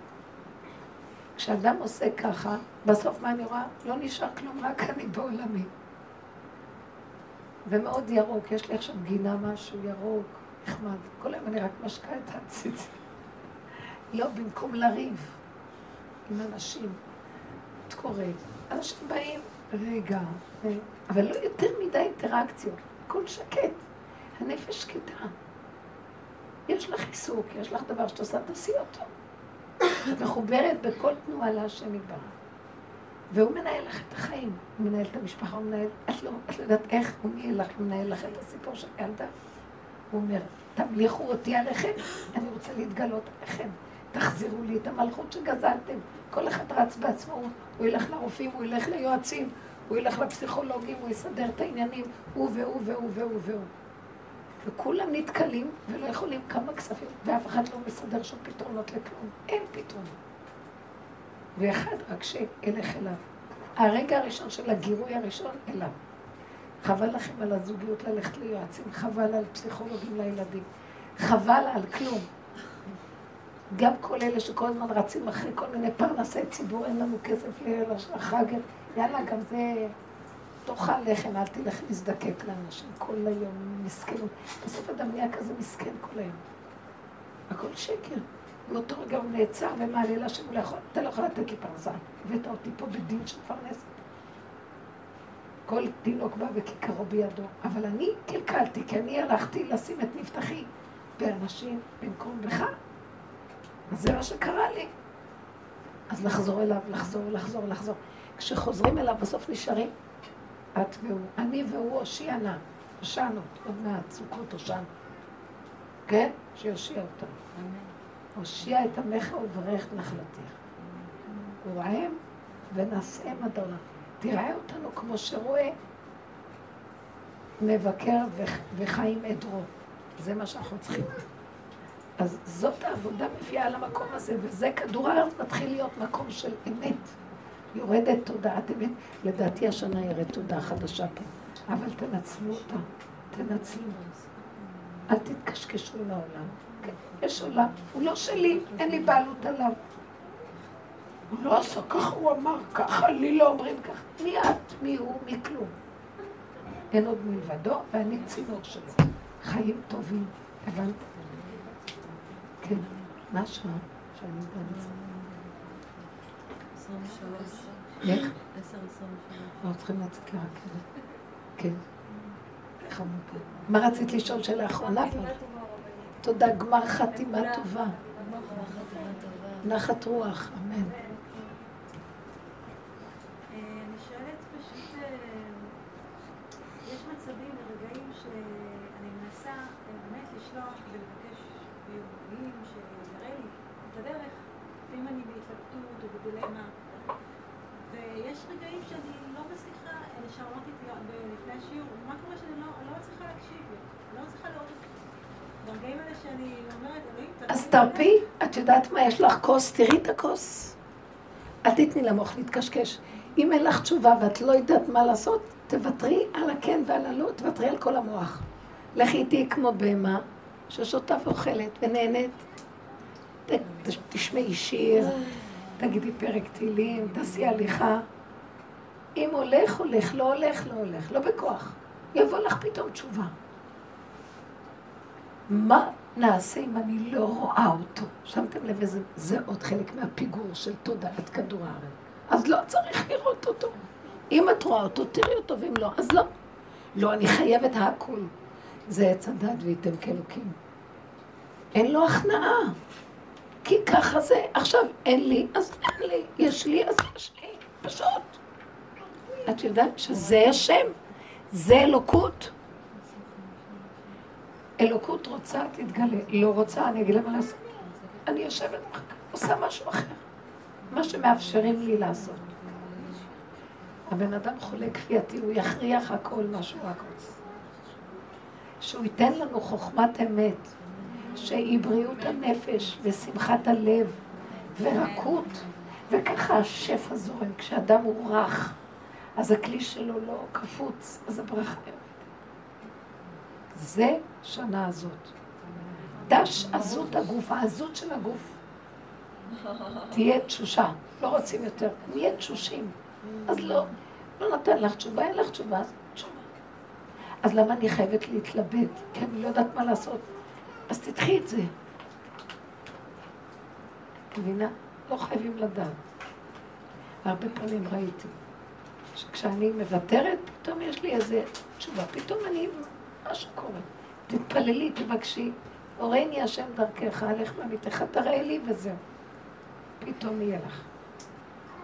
כשאדם עושה ככה, בסוף מה אני רואה? לא נשאר כלום, רק אני בעולמי. ומאוד ירוק, יש לי עכשיו גינה משהו ירוק, נחמד. כל היום אני רק משקה את הציצי. לא, במקום לריב עם אנשים. את קוראת, אנשים באים, רגע, אבל לא יותר מדי אינטראקציות. הכל שקט. הנפש שקטה. יש לך עיסוק, יש לך דבר שאת עושה, תעשי אותו. את מחוברת בכל תנועה להשם יתברך. והוא מנהל לך את החיים, הוא מנהל את המשפחה, הוא מנהל, את לא, את לא יודעת איך הוא מנהל לך, הוא מנהל לך את הסיפור של ילדה. הוא אומר, תמליכו אותי עליכם, אני רוצה להתגלות עליכם. תחזירו לי את המלכות שגזלתם. כל אחד רץ בעצמו, הוא ילך לרופאים, הוא ילך ליועצים, הוא ילך לפסיכולוגים, הוא יסדר את העניינים, הוא והוא והוא והוא והוא. וכולם נתקלים ולא יכולים כמה כספים, ואף אחד לא מסדר שם פתרונות לכלום. אין פתרונות. ואחד רק שילך אליו. הרגע הראשון של הגירוי הראשון, אליו. חבל לכם על הזוגיות ללכת ליועצים, חבל על פסיכולוגים לילדים, חבל על כלום. גם כל אלה שכל הזמן רצים אחרי כל מיני פרנסי ציבור, אין לנו כסף לחג, יאללה, גם זה... תאכל לחם, אל תלך להזדקק לאנשים כל היום, מסכנות. בסוף אדם נהיה כזה מסכן כל היום. הכל שקר. באותו רגע הוא נעצר ומעלה להשם, לא אתה לא יכול לתת לי פרנסה. הבאת אותי פה בדין של פרנסת. כל תינוק בא וכיכרו בידו. אבל אני קלקלתי, כי אני הלכתי לשים את מבטחי באנשים במקום בך. אז זה מה שקרה לי. אז לחזור אליו, לחזור, לחזור, לחזור. כשחוזרים אליו, בסוף נשארים את והוא. אני והוא הושיענה. הושענו, עוד מעט, סוכות הושענו. כן? שיושיע אותנו. הושיע את עמך וברך נחלתך. ורעם ונשאם אדונה. תראה אותנו כמו שרואה מבקר וחיים עדרו. זה מה שאנחנו צריכים. אז זאת העבודה מביאה למקום הזה, וזה כדור הארץ מתחיל להיות מקום של אמת. יורדת תודעת אמת. לדעתי השנה ירד תודעה חדשה פה, אבל תנצלו אותה, תנצלו. אל תתקשקשו עם העולם. יש עולם, הוא לא שלי, אין לי בעלות עליו. הוא לא עשה ככה, הוא אמר ככה, לי לא אומרים ככה. מי את? מי הוא? מי כלום? אין עוד מלבדו, ואני צינור שלו. חיים טובים, הבנת? כן, מה שמה? שאני יודעת איך? אנחנו צריכים לצאת לרכבת. כן. חמודה. מה רצית לשאול שאלה אחרונה? תודה, גמר חתימה טובה. נחת רוח, אמן. אז תרפי, את יודעת מה, יש לך כוס, תראי את הכוס. אל תתני למוח להתקשקש. אם אין לך תשובה ואת לא יודעת מה לעשות, תוותרי על הכן ועל הלא, תוותרי על כל המוח. לכי איתי כמו בהמה ששותה ואוכלת ונהנית. תשמעי שיר, תגידי פרק תהילים, תעשי הליכה. אם הולך, הולך, לא הולך, לא הולך, לא בכוח. יבוא לך פתאום תשובה. מה נעשה אם אני לא רואה אותו? שמתם לב איזה, זה עוד חלק מהפיגור של תודעת כדור הארץ. אז לא צריך לראות אותו. אם את רואה אותו, תראי אותו, ואם לא, אז לא. לא, אני חייבת הכול. זה עץ הדת וייתם כאלוקים. אין לו הכנעה. כי ככה זה. עכשיו, אין לי, אז אין לי. יש לי, אז יש לי. פשוט. את יודעת שזה השם. זה אלוקות. אלוקות רוצה, תתגלה. לא רוצה, אני אגיד לה מה לעשות. אני יושבת, עושה משהו אחר. מה שמאפשרים לי לעשות. הבן אדם חולה כפייתי, הוא יכריח הכל מה שהוא רק רוצה. שהוא ייתן לנו חוכמת אמת, שהיא בריאות הנפש ושמחת הלב ורקות, וככה השפע זורם. כשאדם הוא רך, אז הכלי שלו לא קפוץ, אז הברכה יורדת. זה שנה הזאת. דש עזות הגוף, העזות של הגוף. תהיה תשושה, לא רוצים יותר, נהיה תשושים. אז לא, לא נתן לך תשובה, אין לך תשובה, אז תשובה. אז למה אני חייבת להתלבט? כי אני לא יודעת מה לעשות. אז תדחי את זה. מבינה? לא חייבים לדעת. הרבה פעמים ראיתי שכשאני מוותרת, פתאום יש לי איזה תשובה. פתאום אני משהו קורה. תתפללי, תבקשי, הורני השם דרכך, הלך במיתך, תראה לי וזהו. פתאום יהיה לך.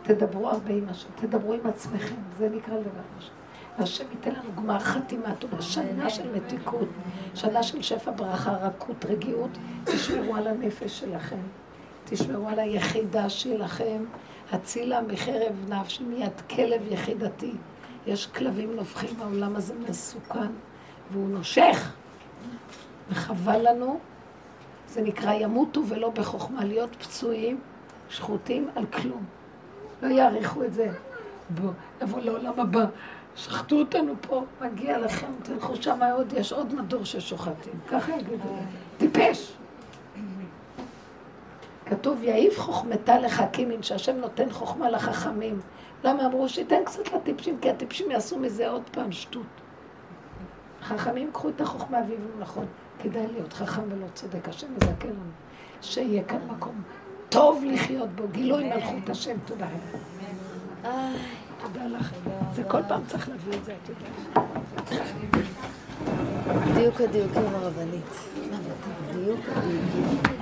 תדברו הרבה עם השם, תדברו עם עצמכם, זה נקרא לדבר השם. והשם ייתן לנו גמר חתימה טובה, שנה של מתיקות, שנה של שפע ברכה, רכות, רגיעות, תשמרו על הנפש שלכם, תשמרו על היחידה שלכם, הצילה מחרב נפשי מיד כלב יחידתי. יש כלבים נובחים בעולם הזה מסוכן, והוא נושך, וחבל לנו, זה נקרא ימותו ולא בחוכמה, להיות פצועים, שחוטים על כלום. לא יעריכו את זה. בוא, נבוא לעולם הבא. שחטו אותנו פה, מגיע לכם, תלכו שם עוד, יש עוד מדור ששוחטים. ככה יגידו טיפש. כתוב, יעיף חוכמתה לחכימין, שהשם נותן חוכמה לחכמים. למה אמרו שייתן קצת לטיפשים, כי הטיפשים יעשו מזה עוד פעם שטות. חכמים קחו את החוכמה ויבנו נכון. כדאי להיות חכם ולא צודק, השם מזכה לנו. שיהיה כאן מקום טוב לחיות בו, גילוי מלכות השם, תודה רבה. תודה לך. זה כל פעם צריך להביא את זה, את יודעת. דיוק הדיוקים הרבנית. דיוק הדיוקים.